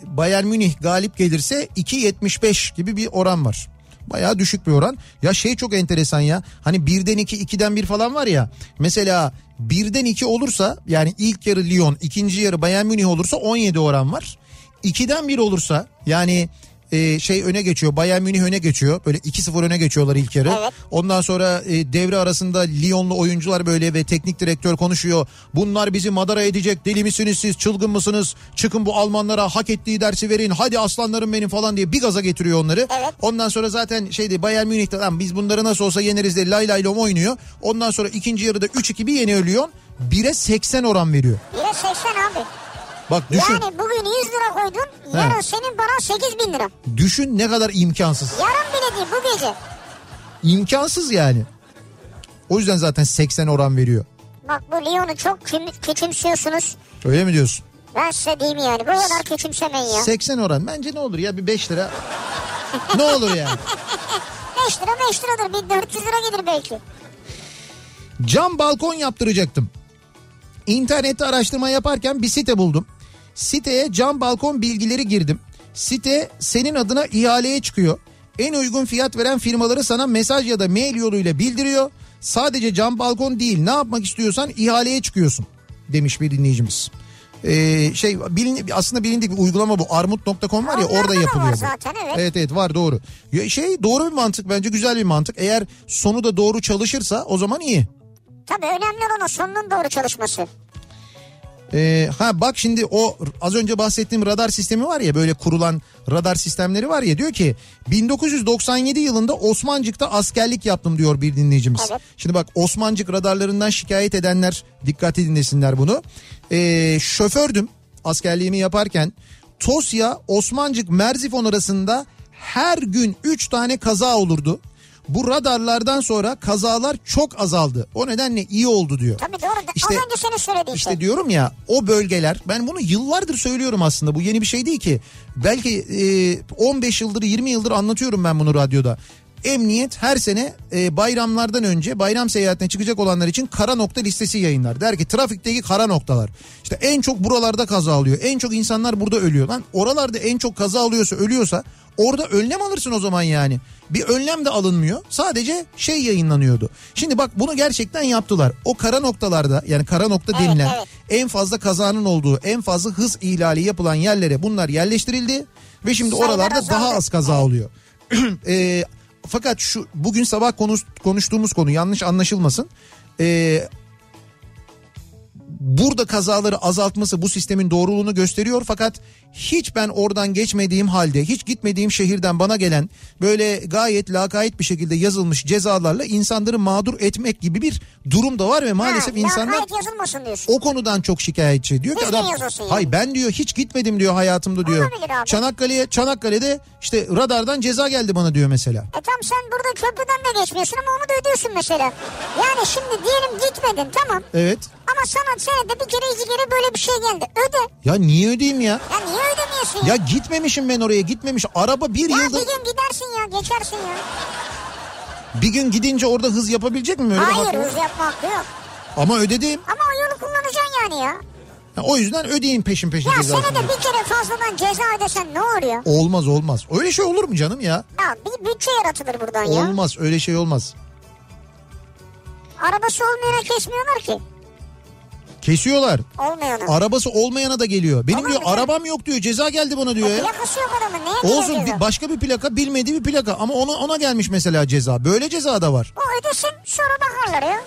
Bayern Münih galip gelirse 2.75 gibi bir oran var. Bayağı düşük bir oran. Ya şey çok enteresan ya. Hani birden 2, 2'den 1 falan var ya. Mesela birden 2 olursa yani ilk yarı Lyon, ikinci yarı Bayern Münih olursa 17 oran var. 2'den 1 olursa yani e, şey öne geçiyor. Bayern Münih öne geçiyor. Böyle 2-0 öne geçiyorlar ilk yarı. Evet. Ondan sonra e, devre arasında Lyonlu oyuncular böyle ve teknik direktör konuşuyor. Bunlar bizi madara edecek. Deli misiniz siz? Çılgın mısınız? Çıkın bu Almanlara hak ettiği dersi verin. Hadi aslanlarım benim falan diye bir gaza getiriyor onları. Evet. Ondan sonra zaten şeyde Bayern Münih'te lan biz bunları nasıl olsa yeneriz de lay lay lom oynuyor. Ondan sonra ikinci yarıda 3-2 bir yeniyor Lyon. 1'e 80 oran veriyor. Bire 80 abi. Bak düşün. Yani bugün 100 lira koydun yarın He. senin paran 8 bin lira. Düşün ne kadar imkansız. Yarın bile değil bu gece. İmkansız yani. O yüzden zaten 80 oran veriyor. Bak bu Lyon'u çok küçümsüyorsunuz. Öyle mi diyorsun? Ben size diyeyim yani bu kadar küçümsemeyin ya. 80 oran bence ne olur ya bir 5 lira. ne olur yani. 5 lira 5 liradır bir 400 lira gelir belki. Cam balkon yaptıracaktım. İnternette araştırma yaparken bir site buldum. Siteye cam balkon bilgileri girdim. Site senin adına ihaleye çıkıyor. En uygun fiyat veren firmaları sana mesaj ya da mail yoluyla bildiriyor. Sadece cam balkon değil ne yapmak istiyorsan ihaleye çıkıyorsun demiş bir dinleyicimiz. Ee, şey bilin, aslında bilindik bir uygulama bu armut.com var ya Onlarda orada da yapılıyor bu. zaten, evet. Evet evet var doğru. Ya şey doğru bir mantık bence güzel bir mantık. Eğer sonu da doğru çalışırsa o zaman iyi. Tabii önemli olan o sonunun doğru çalışması. Ee, ha bak şimdi o az önce bahsettiğim radar sistemi var ya böyle kurulan radar sistemleri var ya diyor ki 1997 yılında Osmancık'ta askerlik yaptım diyor bir dinleyicimiz. Evet. Şimdi bak Osmancık radarlarından şikayet edenler dikkatli dinlesinler bunu. Ee, şofördüm askerliğimi yaparken Tosya Osmancık Merzifon arasında her gün 3 tane kaza olurdu. Bu radarlardan sonra kazalar çok azaldı. O nedenle iyi oldu diyor. Tabii doğru. İşte- Az önce senin söylediğin İşte şey. diyorum ya o bölgeler ben bunu yıllardır söylüyorum aslında bu yeni bir şey değil ki. Belki e, 15 yıldır 20 yıldır anlatıyorum ben bunu radyoda. Emniyet her sene e, bayramlardan önce bayram seyahatine çıkacak olanlar için kara nokta listesi yayınlar. Der ki trafikteki kara noktalar. İşte en çok buralarda kaza oluyor. En çok insanlar burada ölüyor. Lan oralarda en çok kaza oluyorsa ölüyorsa orada önlem alırsın o zaman yani. Bir önlem de alınmıyor. Sadece şey yayınlanıyordu. Şimdi bak bunu gerçekten yaptılar. O kara noktalarda yani kara nokta Evet, denilen evet. en fazla kazanın olduğu, en fazla hız ihlali yapılan yerlere bunlar yerleştirildi ve şimdi oralarda daha az kaza oluyor. Ee, fakat şu bugün sabah konuş, konuştuğumuz konu yanlış anlaşılmasın. Ee, burada kazaları azaltması bu sistemin doğruluğunu gösteriyor fakat hiç ben oradan geçmediğim halde hiç gitmediğim şehirden bana gelen böyle gayet lakayt bir şekilde yazılmış cezalarla insanları mağdur etmek gibi bir durum da var ve maalesef ha, insanlar o konudan çok şikayetçi. Diyor ki adam hay ben diyor hiç gitmedim diyor hayatımda diyor. Çanakkale'ye Çanakkale'de işte radardan ceza geldi bana diyor mesela. E tam sen burada köprüden de geçmiyorsun ama onu da ödüyorsun mesela. Yani şimdi diyelim gitmedin tamam. Evet. Ama sana senede bir kere iki kere böyle bir şey geldi. Öde. Ya niye ödeyeyim ya? Ya niye ödemiyorsun ya? Ya gitmemişim ben oraya gitmemiş. Araba bir Ya yılda bir gün gidersin ya geçersin ya. bir gün gidince orada hız yapabilecek mi? Öyle Hayır hakkı hız yapma hakkı yok. Ama ödedim. Ama o yolu kullanacaksın yani ya. Ya o yüzden ödeyin peşin peşin Ya senede bir kere fazladan ceza ödesen ne olur ya? Olmaz olmaz. Öyle şey olur mu canım ya? Ya bir bütçe yaratılır buradan ya. Olmaz öyle şey olmaz. Arabası olmayana kesmiyorlar ki. Kesiyorlar. Olmayana. Arabası olmayana da geliyor. Benim Tamam diyor güzel. arabam yok diyor. Ceza geldi bana diyor ya. Plakası yok adamın. Neye Olsun bir başka bir plaka bilmediği bir plaka ama ona ona gelmiş mesela ceza. Böyle ceza da var. O ödesin sonra bakarlar ya.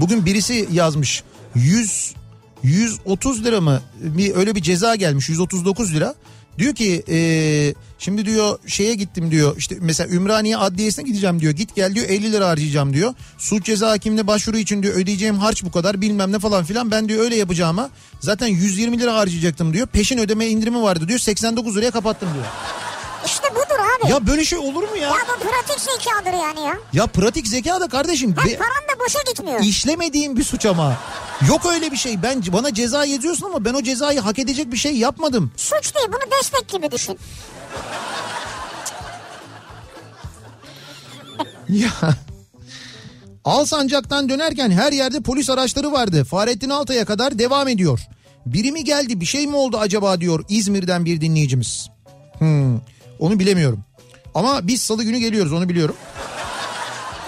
Bugün birisi yazmış 100 130 lira mı bir öyle bir ceza gelmiş 139 lira. Diyor ki eee, şimdi diyor şeye gittim diyor işte mesela Ümraniye Adliyesi'ne gideceğim diyor git gel diyor 50 lira harcayacağım diyor. Suç ceza hakimine başvuru için diyor ödeyeceğim harç bu kadar bilmem ne falan filan ben diyor öyle yapacağıma zaten 120 lira harcayacaktım diyor. Peşin ödeme indirimi vardı diyor 89 liraya kapattım diyor. İşte budur abi. Ya, Ya böyle şey olur mu ya? bu pratik zekadır yani ya. Ya pratik zeka da kardeşim. Hem be- paran da boşa gitmiyor. İşlemediğim bir suç ama. Yok öyle bir şey. Ben bana ceza yazıyorsun ama ben o cezayı hak edecek bir şey yapmadım. Suç değil bunu destek gibi düşün. Ya. Alsancak'tan dönerken her yerde polis araçları vardı. Fahrettin Altay'a kadar devam ediyor. Biri mi geldi bir şey mi oldu acaba diyor İzmir'den bir dinleyicimiz. Hmm, onu bilemiyorum. Ama biz salı günü geliyoruz onu biliyorum.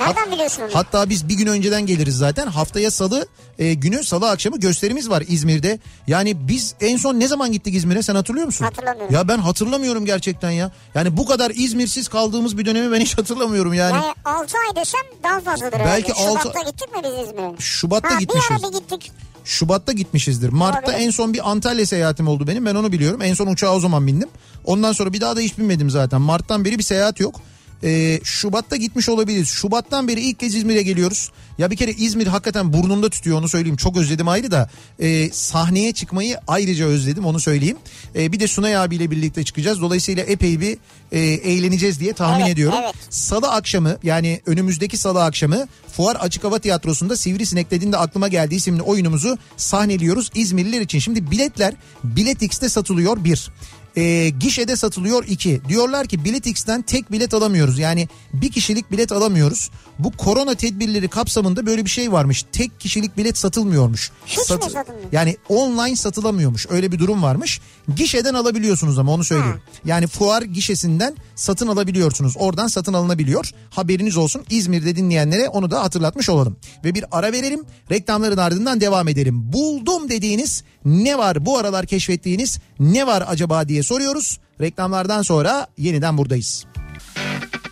Nereden biliyorsun onu? Hatta biz bir gün önceden geliriz zaten. Haftaya salı e, günü salı akşamı gösterimiz var İzmir'de. Yani biz en son ne zaman gittik İzmir'e sen hatırlıyor musun? Hatırlamıyorum. Ya ben hatırlamıyorum gerçekten ya. Yani bu kadar İzmirsiz kaldığımız bir dönemi ben hiç hatırlamıyorum yani. Yani 6 ay desem daha fazladır Belki herhalde. altı- Şubat'ta gittik mi biz İzmir'e? Şubat'ta ha, gitmişiz. Bir ara bir gittik. Şubat'ta gitmişizdir. Mart'ta Olabilir. en son bir Antalya seyahatim oldu benim. Ben onu biliyorum. En son uçağa o zaman bindim. Ondan sonra bir daha da hiç binmedim zaten. Mart'tan beri bir seyahat yok. Ee, Şubat'ta gitmiş olabiliriz. Şubat'tan beri ilk kez İzmir'e geliyoruz. Ya bir kere İzmir hakikaten burnumda tutuyor onu söyleyeyim. Çok özledim ayrı da. Ee, sahneye çıkmayı ayrıca özledim onu söyleyeyim. Ee, bir de Sunay abiyle birlikte çıkacağız. Dolayısıyla epey bir e, eğleneceğiz diye tahmin Evet, ediyorum. evet. Salı akşamı yani önümüzdeki salı akşamı Fuar Açık Hava Tiyatrosu'nda Sivrisinek dediğinde aklıma geldiği isimli oyunumuzu sahneliyoruz İzmirliler için. Şimdi biletler Bilet X'te satılıyor bir. E, gişede satılıyor iki. Diyorlar ki Bilet X'ten tek bilet alamıyoruz. Yani bir kişilik bilet alamıyoruz. Bu korona tedbirleri kapsamında böyle bir şey varmış. Tek kişilik bilet satılmıyormuş. Hiç mi satılmıyor? Yani online satılamıyormuş. Öyle bir durum varmış. Gişeden alabiliyorsunuz ama onu söyleyeyim. Yani fuar gişesinden satın alabiliyorsunuz. Oradan satın alınabiliyor. Haberiniz olsun. İzmir'de dinleyenlere onu da hatırlatmış olalım. Ve bir ara verelim. Reklamların ardından devam edelim. Buldum dediğiniz ne var bu aralar keşfettiğiniz ne var acaba diye soruyoruz. Reklamlardan sonra yeniden buradayız. Oh,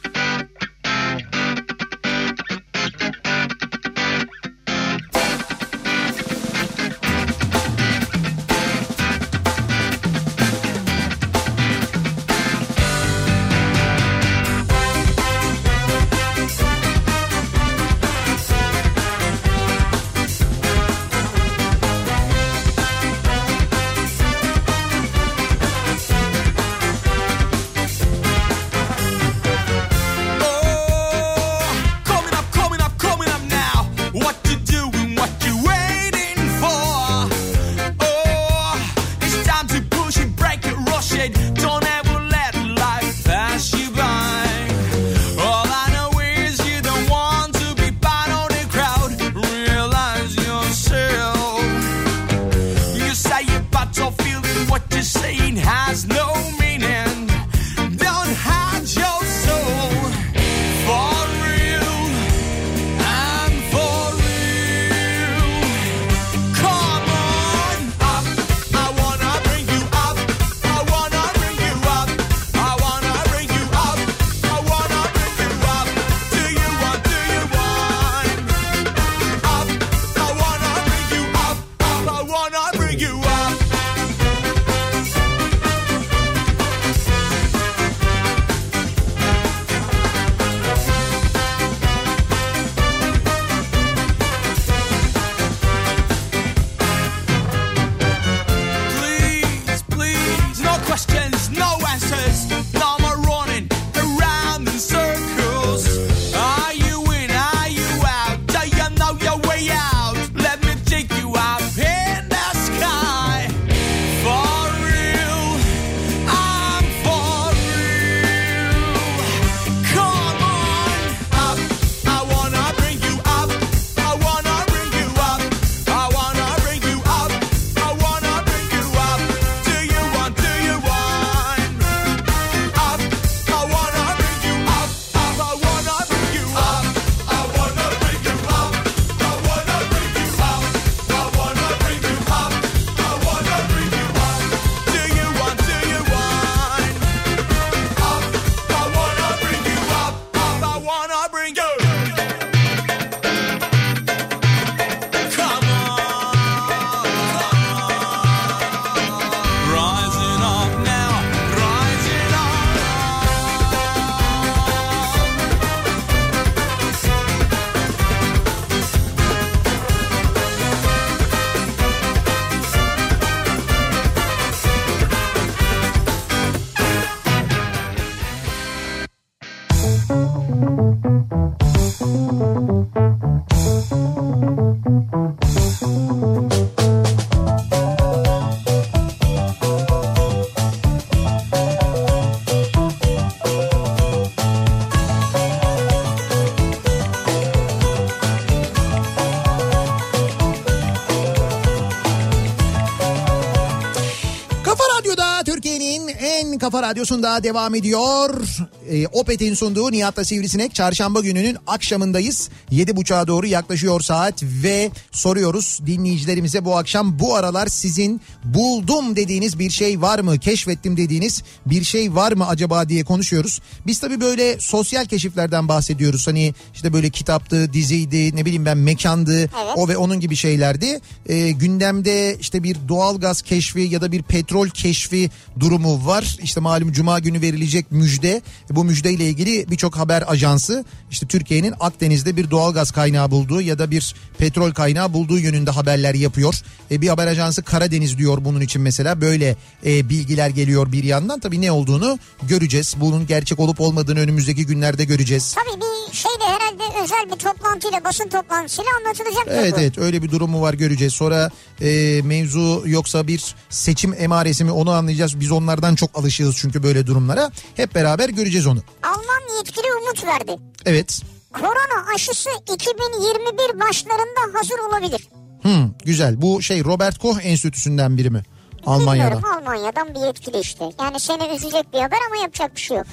Türkiye'nin en kafa radyosunda devam ediyor. E, Opet'in sunduğu Nihat'la Sivrisinek çarşamba gününün akşamındayız. Yedi buçuğa doğru yaklaşıyor saat ve soruyoruz dinleyicilerimize bu akşam bu aralar sizin buldum dediğiniz bir şey var mı? Keşfettim dediğiniz bir şey var mı acaba diye konuşuyoruz. Biz tabii böyle sosyal keşiflerden bahsediyoruz. Hani işte böyle kitaptı, diziydi, ne bileyim ben mekandı, Evet. o ve onun gibi şeylerdi. E, gündemde işte bir doğalgaz keşfi ya da bir petrol keşfi durumu var. İşte malum cuma günü verilecek müjde. Bu müjdeyle ilgili birçok haber ajansı işte Türkiye'nin Akdeniz'de bir doğalgaz kaynağı bulduğu ya da bir petrol kaynağı bulduğu yönünde haberler yapıyor. E, bir haber ajansı Karadeniz diyor bunun için mesela böyle e, bilgiler geliyor bir yandan. Tabii ne olduğunu göreceğiz. Bunun gerçek olup olmadığını önümüzdeki günlerde göreceğiz. Tabii bir şey de herhalde özel bir toplantıyla basın toplantısıyla anlatılacak. Evet evet öyle bir durumu var göreceğiz. Sonra e, mevzu yoksa bir seçim emaresi mi onu anlayacağız. Biz onlardan çok alışığız çünkü böyle durumlara. Hep beraber göreceğiz onu. Alman yetkili umut verdi. Evet. Korona aşısı 2021 başlarında hazır olabilir. Hmm, güzel. Bu şey Robert Koch Enstitüsü'nden biri mi? Almanya'dan. Bilmiyorum Almanya'dan bir yetkili işte. Yani seni üzecek bir haber ama yapacak bir şey yok.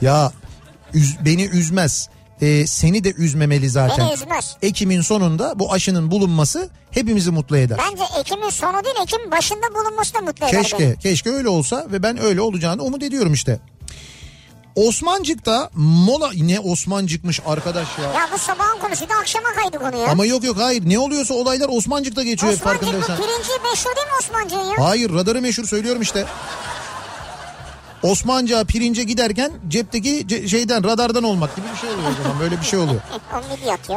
Ya üz- beni üzmez. E, seni de üzmemeli zaten. Beni üzmez. Ekim'in sonunda bu aşının bulunması hepimizi mutlu eder. Bence Ekim'in sonu değil Ekim başında bulunması da mutlu eder beni. Keşke, keşke öyle olsa ve ben öyle olacağını umut ediyorum işte. Osmancık'ta mola ne Osmancık'mış arkadaş ya. Ya bu sabahın konusuydu akşama kaydı konu ya. Ama yok yok hayır ne oluyorsa olaylar Osmancık'ta geçiyor Osmancık bu farkındaysan. pirinci meşhur değil mi Osmancık'ın ya? Hayır radarı meşhur söylüyorum işte. Osmanca pirince giderken cepteki ce- şeyden radardan olmak gibi bir şey oluyor o zaman böyle bir şey oluyor.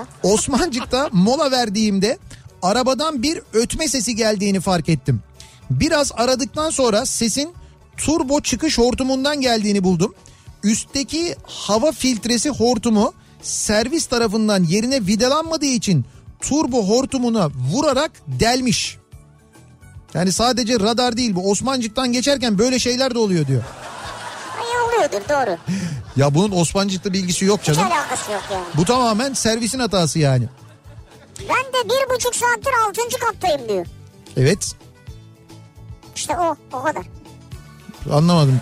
Osmancık'ta mola verdiğimde arabadan bir ötme sesi geldiğini fark ettim. Biraz aradıktan sonra sesin turbo çıkış hortumundan geldiğini buldum. Üstteki hava filtresi hortumu servis tarafından yerine vidalanmadığı için turbo hortumuna vurarak delmiş. Yani sadece radar değil bu Osmancık'tan geçerken böyle şeyler de oluyor diyor. Oluyordur doğru. Ya bunun Osmancık'ta bilgisi yok Hiç canım. alakası yok yani. Bu tamamen servisin hatası yani. Ben de bir buçuk saattir altıncı kattayım diyor. Evet İşte o o kadar. anlamadım.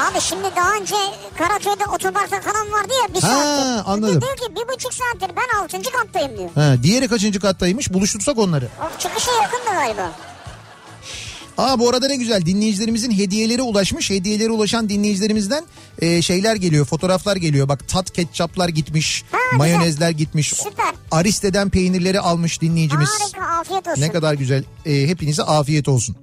Abi şimdi daha önce Karaköy'de otoparkta kalan vardı ya bir Ha, saattir. anladım. Diyor ki bir buçuk saattir ben altıncı kattayım diyor. Ha, diğeri kaçıncı kattaymış buluştursak onları. O çıkışa yakındı galiba. Aa bu arada ne güzel dinleyicilerimizin hediyeleri ulaşmış. Hediyeleri ulaşan dinleyicilerimizden e, şeyler geliyor fotoğraflar geliyor. Bak tat ketçaplar gitmiş Ha, güzel. mayonezler gitmiş. Süper. Ariste'den peynirleri almış dinleyicimiz. Harika afiyet olsun. Ne kadar güzel. E, hepinize afiyet olsun.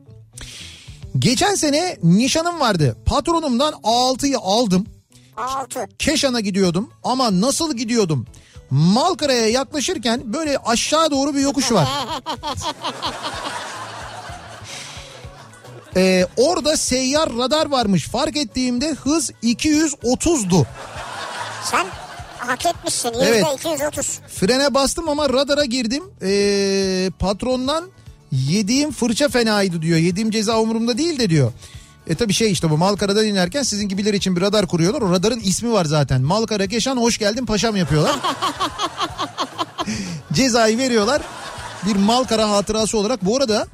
Geçen sene nişanım vardı. Patronumdan A6'yı aldım. Altı. Keşan'a gidiyordum ama nasıl gidiyordum? Malkara'ya yaklaşırken böyle aşağı doğru bir yokuş var. Ee, orada seyyar radar varmış. Fark ettiğimde hız 230'du. Sen hak etmişsin. Evet. 230. Frene bastım ama radara girdim. Ee, patrondan yediğim fırça fenaydı diyor. Yediğim ceza umurumda değil de diyor. E tabi şey işte bu Malkara'dan inerken sizin gibiler için bir radar kuruyorlar. O radarın ismi var zaten. Malkara Keşan hoş geldin paşam yapıyorlar. Cezayı veriyorlar. Bir Malkara hatırası olarak. Bu arada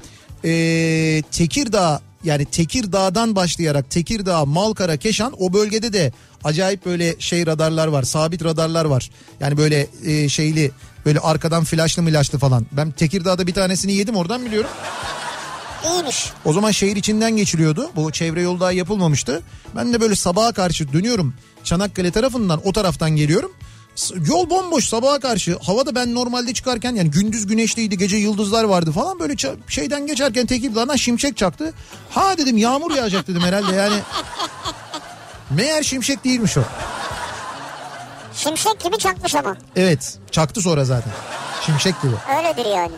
ee, Tekirdağ yani Tekirdağ'dan başlayarak Tekirdağ, Malkara, Keşan o bölgede de acayip böyle şey radarlar var. Sabit radarlar var. Yani böyle ee, şeyli böyle arkadan flaşlı milaşlı falan. Ben Tekirdağ'da bir tanesini yedim oradan biliyorum. İyiymiş. O zaman şehir içinden geçiliyordu. Bu çevre yol daha yapılmamıştı. Ben de böyle sabaha karşı dönüyorum. Çanakkale tarafından o taraftan geliyorum. Yol bomboş sabaha karşı. Havada ben normalde çıkarken yani gündüz güneşliydi gece yıldızlar vardı falan. Böyle şeyden geçerken Tekirdağ'dan şimşek çaktı. Ha dedim yağmur yağacak dedim herhalde yani. Meğer şimşek değilmiş o. Şimşek gibi çakmış ama. Evet çaktı sonra zaten. Şimşek gibi. Öyledir yani.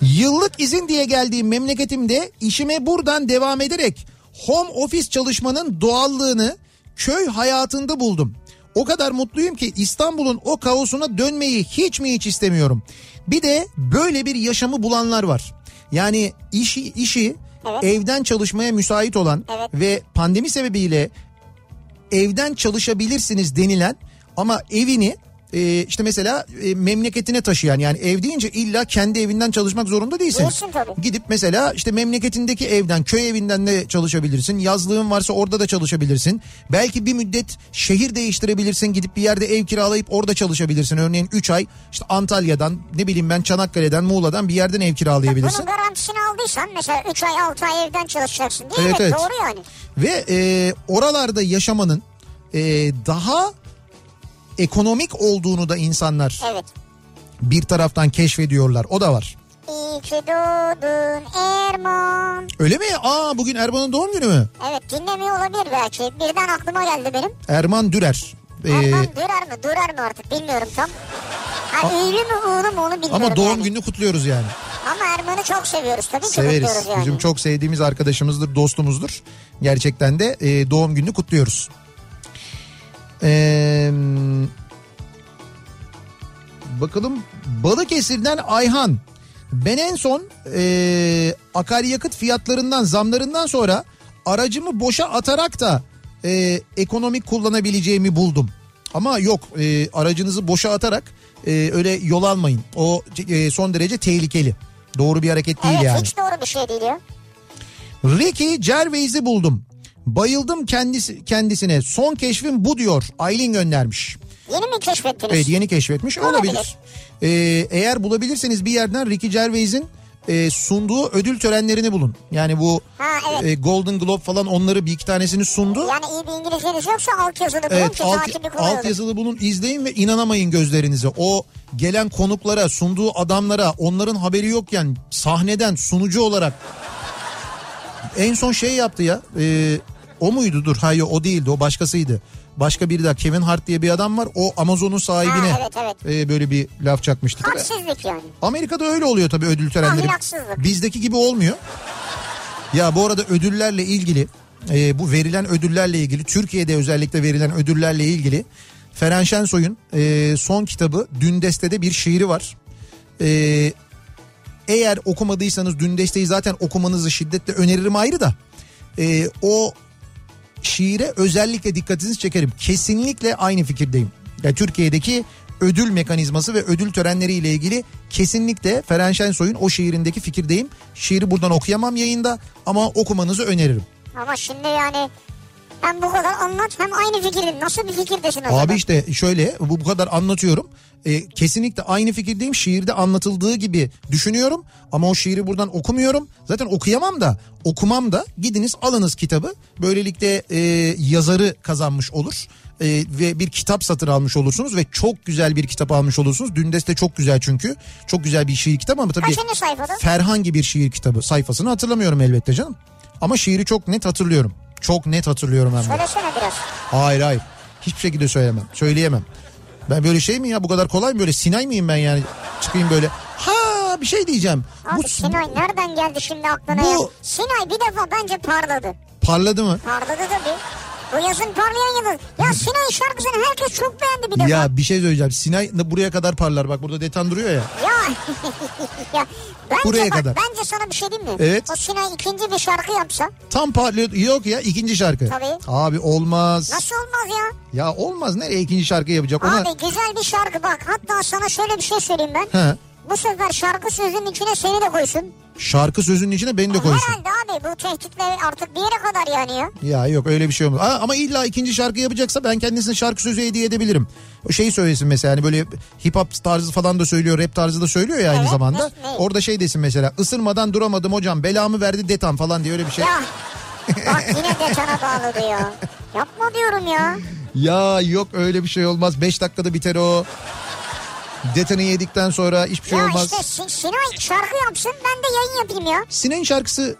Yıllık izin diye geldiğim memleketimde işime buradan devam ederek home office çalışmanın doğallığını köy hayatında buldum. O kadar mutluyum ki İstanbul'un o kaosuna dönmeyi hiç mi hiç istemiyorum. Bir de böyle bir yaşamı bulanlar var. Yani işi işi Evet. evden çalışmaya müsait olan Evet. ve pandemi sebebiyle evden çalışabilirsiniz denilen ama evini e, işte mesela e, memleketine taşıyan yani ev deyince illa kendi evinden çalışmak zorunda değilsin. Değilsin tabii. Gidip mesela işte memleketindeki evden köy evinden de çalışabilirsin. Yazlığın varsa orada da çalışabilirsin. Belki bir müddet şehir değiştirebilirsin. Gidip bir yerde ev kiralayıp orada çalışabilirsin. Örneğin 3 ay işte Antalya'dan ne bileyim ben Çanakkale'den Muğla'dan bir yerden ev kiralayabilirsin. Bunun garantisini aldıysan mesela 3 ay 6 ay evden çalışacaksın değil Evet, mi? evet. Doğru yani. Ve e, oralarda yaşamanın e, daha ekonomik olduğunu da insanlar Evet. bir taraftan keşfediyorlar. O da var. İyi ki doğdun Erman. Öyle mi? Aa bugün Erman'ın doğum günü mü? Evet dinlemiyor olabilir belki. Birden aklıma geldi benim. Erman Dürer. Ee, Erman dürer mi durar mı artık bilmiyorum tam. Ha ünlü mü uğurlu mu onu bilmiyorum ama doğum yani. gününü kutluyoruz yani. Ama Erman'ı çok seviyoruz tabii ki Severiz. kutluyoruz yani. Bizim çok sevdiğimiz arkadaşımızdır, dostumuzdur. Gerçekten de e, doğum gününü kutluyoruz. Ee, bakalım Balıkesir'den Ayhan. Ben en son e, akaryakıt fiyatlarından zamlarından sonra aracımı boşa atarak da e, ekonomik kullanabileceğimi buldum. Ama yok e, aracınızı boşa atarak e, öyle yol almayın. O e, son derece tehlikeli. Doğru bir hareket değil Evet yani. hiç doğru bir şey değil ya. Ricky Gervais'i buldum. Bayıldım kendisi kendisine. Son keşfim bu diyor. Aylin göndermiş. Yeni mi keşfettiniz? Evet yeni keşfetmiş. Olabilir. Olabilir. Ee, eğer bulabilirseniz bir yerden Ricky Gervais'in e, sunduğu ödül törenlerini bulun. Yani bu Ha, evet. e, Golden Globe falan onları bir iki tanesini sundu. Yani iyi bir İngilizceniz yoksa alt yazılı bulun Evet ki alt, alt yazılı bunun izleyin ve inanamayın gözlerinize. O gelen konuklara, sunduğu adamlara onların haberi yokken sahneden sunucu olarak en son şey yaptı ya. e, o muydu? Dur hayır o değildi o başkasıydı. Başka biri daha Kevin Hart diye bir adam var. O Amazon'un sahibine Ha, evet, evet. e, böyle bir laf çakmıştı. Haksızlık yani. Amerika'da öyle oluyor tabii ödül törenleri. Bizdeki gibi olmuyor. Ya bu arada ödüllerle ilgili e, bu verilen ödüllerle ilgili Türkiye'de özellikle verilen ödüllerle ilgili Feren Şensoy'un e, son kitabı Dün Deste'de bir şiiri var. E, eğer okumadıysanız Dün Deste'yi zaten okumanızı şiddetle öneririm ayrı da e, o şiire özellikle dikkatinizi çekerim. Kesinlikle aynı fikirdeyim. Ya Türkiye'deki ödül mekanizması ve ödül törenleriyle ilgili kesinlikle Feren Şensoy'un o şiirindeki fikirdeyim. Şiiri buradan okuyamam yayında ama okumanızı öneririm. Ama şimdi yani hem bu kadar anlat hem aynı fikirde. Nasıl bir fikirdesin acaba? Abi işte şöyle bu bu kadar anlatıyorum. Ee, kesinlikle aynı fikirdeyim. Şiirde anlatıldığı gibi düşünüyorum ama o şiiri buradan okumuyorum. Zaten okuyamam da okumam da gidiniz alınız kitabı. Böylelikle e, yazarı kazanmış olur. E, ve bir kitap satın almış olursunuz ve çok güzel bir kitap almış olursunuz. Dündeste çok güzel çünkü. Çok güzel bir şiir kitabı ama tabii Kaçıncı sayfada? Ferhan gibi bir şiir kitabı sayfasını hatırlamıyorum elbette canım. Ama şiiri çok net hatırlıyorum. Çok net hatırlıyorum hem de. Söylesene biraz. Hayır hayır. Hiçbir şekilde söylemem. Söyleyemem. Ben böyle şey mi ya bu kadar kolay mı böyle Sinay mıyım ben yani çıkayım böyle. Ha bir şey diyeceğim. Abi bu Sinay nereden geldi şimdi aklına Bu- ya? Sinay bir defa bence parladı. parladı mı? Parladı tabii. Bu yazın parlayan yıldız. Ya Sinay şarkısını herkes çok beğendi bir defa. Ya. Ya bir şey söyleyeceğim. Sinay buraya kadar parlar. Bak burada detan duruyor ya. ya bence Buraya bak, kadar. bence sana bir şey diyeyim mi? Evet. O Sinay ikinci bir şarkı yapsa Tam parlıyor. Yok ya ikinci şarkı. Tabii. Abi olmaz. nasıl olmaz ya? Ya olmaz. Nereye ikinci şarkı yapacak? Ona... Abi güzel bir şarkı bak. Hatta sana şöyle bir şey söyleyeyim ben. He. Bu sefer şarkı sözünün içine seni de koysun. Şarkı sözünün içine beni de koysun. Herhalde abi bu tehditler artık bir yere kadar yani ya. Ya yok öyle bir şey olmaz. Aa, ama illa ikinci şarkı yapacaksa ben kendisine şarkı sözü hediye edebilirim. O şeyi söylesin mesela hani böyle hip hop tarzı falan da söylüyor, rap tarzı da söylüyor ya aynı Evet, zamanda. ne- ne? Orada şey desin mesela ısırmadan duramadım hocam belamı verdi detan falan diye öyle bir şey. Ya bak yine de sana bağladı ya. Yapma diyorum ya. Ya yok öyle bir şey olmaz. 5 dakikada biter o. Detanı yedikten sonra hiçbir şey ya olmaz. işte Sin- Sinay şarkı yapsın ben de yayın yapayım ya. Sinan'ın şarkısı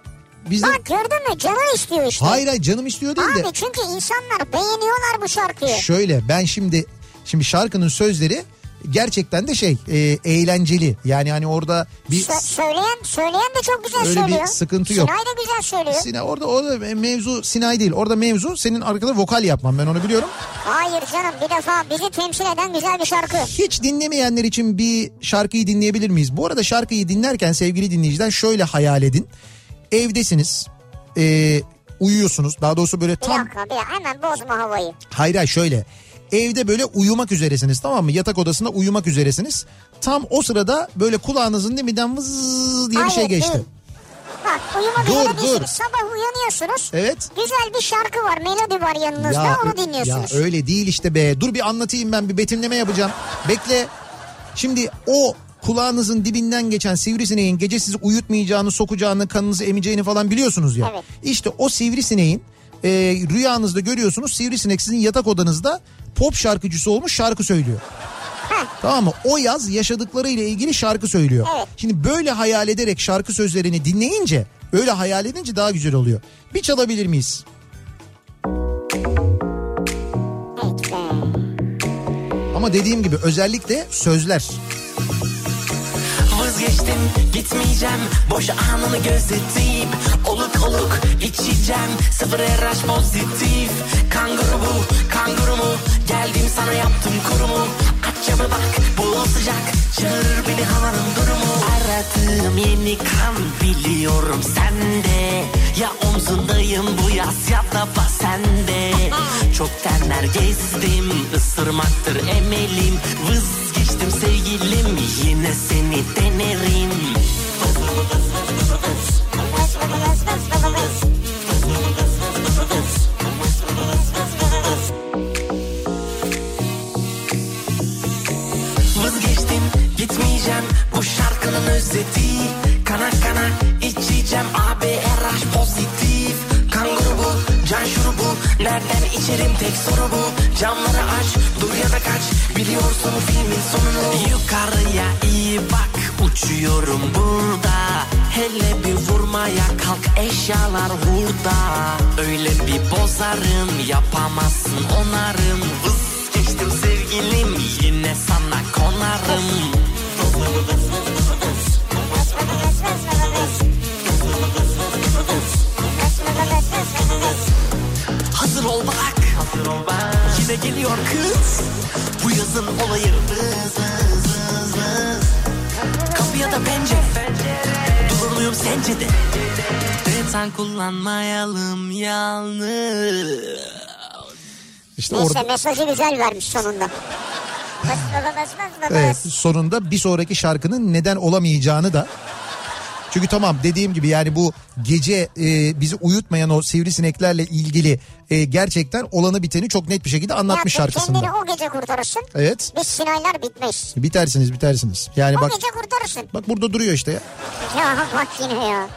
bizde... Bak gördün mü canı istiyor işte. Hayır hayır canım istiyor değil de. Abi çünkü insanlar beğeniyorlar bu şarkıyı. Şöyle ben şimdi şimdi şarkının sözleri gerçekten de şey e, eğlenceli. Yani hani orada bir Sö- söyleyen söyleyen de çok güzel Öyle bir söylüyor. sıkıntı yok. Sinay da güzel söylüyor. Sina orada orada mevzu Sinay değil. Orada mevzu senin arkada vokal yapman. Ben onu biliyorum. Hayır canım bir defa bizi temsil eden güzel bir şarkı. Hiç dinlemeyenler için bir şarkıyı dinleyebilir miyiz? Bu arada şarkıyı dinlerken sevgili dinleyiciler şöyle hayal edin. Evdesiniz. e, uyuyorsunuz. Daha doğrusu böyle Bir tam dakika bir dakika hemen bozma havayı. hayır hayır şöyle. Evde böyle uyumak üzeresiniz tamam mı? Yatak odasında uyumak üzeresiniz. Tam o sırada böyle kulağınızın dibinden vız diye bir şey Hayır, geçti. değil. Bak uyumak Dur, dur. Sabah uyanıyorsunuz. Evet. Güzel bir şarkı var. Melodi var yanınızda. onu ö- dinliyorsunuz. Ya öyle değil işte be. Dur bir anlatayım ben bir betimleme yapacağım. Bekle. Şimdi o kulağınızın dibinden geçen sivrisineğin gece sizi uyutmayacağını, sokacağını, kanınızı emeceğini falan biliyorsunuz ya. Evet. İşte o sivrisineğin e, rüyanızda görüyorsunuz sivrisinek sizin yatak odanızda pop şarkıcısı olmuş şarkı söylüyor. Tamam mı? O yaz yaşadıkları ile ilgili şarkı söylüyor. Evet. Şimdi böyle hayal ederek şarkı sözlerini dinleyince, öyle hayal edince daha güzel oluyor. Bir çalabilir miyiz? Evet. Ama dediğim gibi özellikle sözler. Vazgeçtim gitmeyeceğim. Boş anını gözetip Oluk oluk içeceğim. Sıfır RH pozitif. Kanguru bu kanguru mu? Geldim sana yaptım kurumu. Aç camı bak bu sıcak. Çağır beni havanın durumu Aradığım yeni kan biliyorum sende. Ya omzundayım bu yaz ya da bas sende. Çok tenler gezdim ısırmaktır emelim. Vazgeçtim sevgilim yine seni denerim. Vazgeçtim şarkının özeti Kana kana içeceğim. AB RH pozitif. Kanguru bu can şurubu. Nereden içerim? Tek soru bu. Camları aç dur ya da kaç. Biliyorsun filmin sonunu. Yukarıya iyi bak uçuyorum burada. Hele bir vurmaya kalk eşyalar hurda. Öyle bir bozarım yapamazsın onarım. Vazgeçtim sevgilim yine sana konarım Yazın olayı vız vız vız vız Kapıya da pencere. Durur muyum sence de Detan kullanmayalım yalnız. İşte Neyse orada mesajı güzel vermiş sonunda. Evet, sonunda bir sonraki şarkının neden olamayacağını da çünkü tamam dediğim gibi yani bu gece e, bizi uyutmayan o sivrisineklerle ilgili e, gerçekten olanı biteni çok net bir şekilde anlatmış Ya şarkısında. kendini o gece kurtarırsın. Evet. Biz Sinaylar bitmeyiz. Bitersiniz bitersiniz. Yani O bak gece kurtarırsın. bak burada duruyor işte ya. Ya bak yine ya.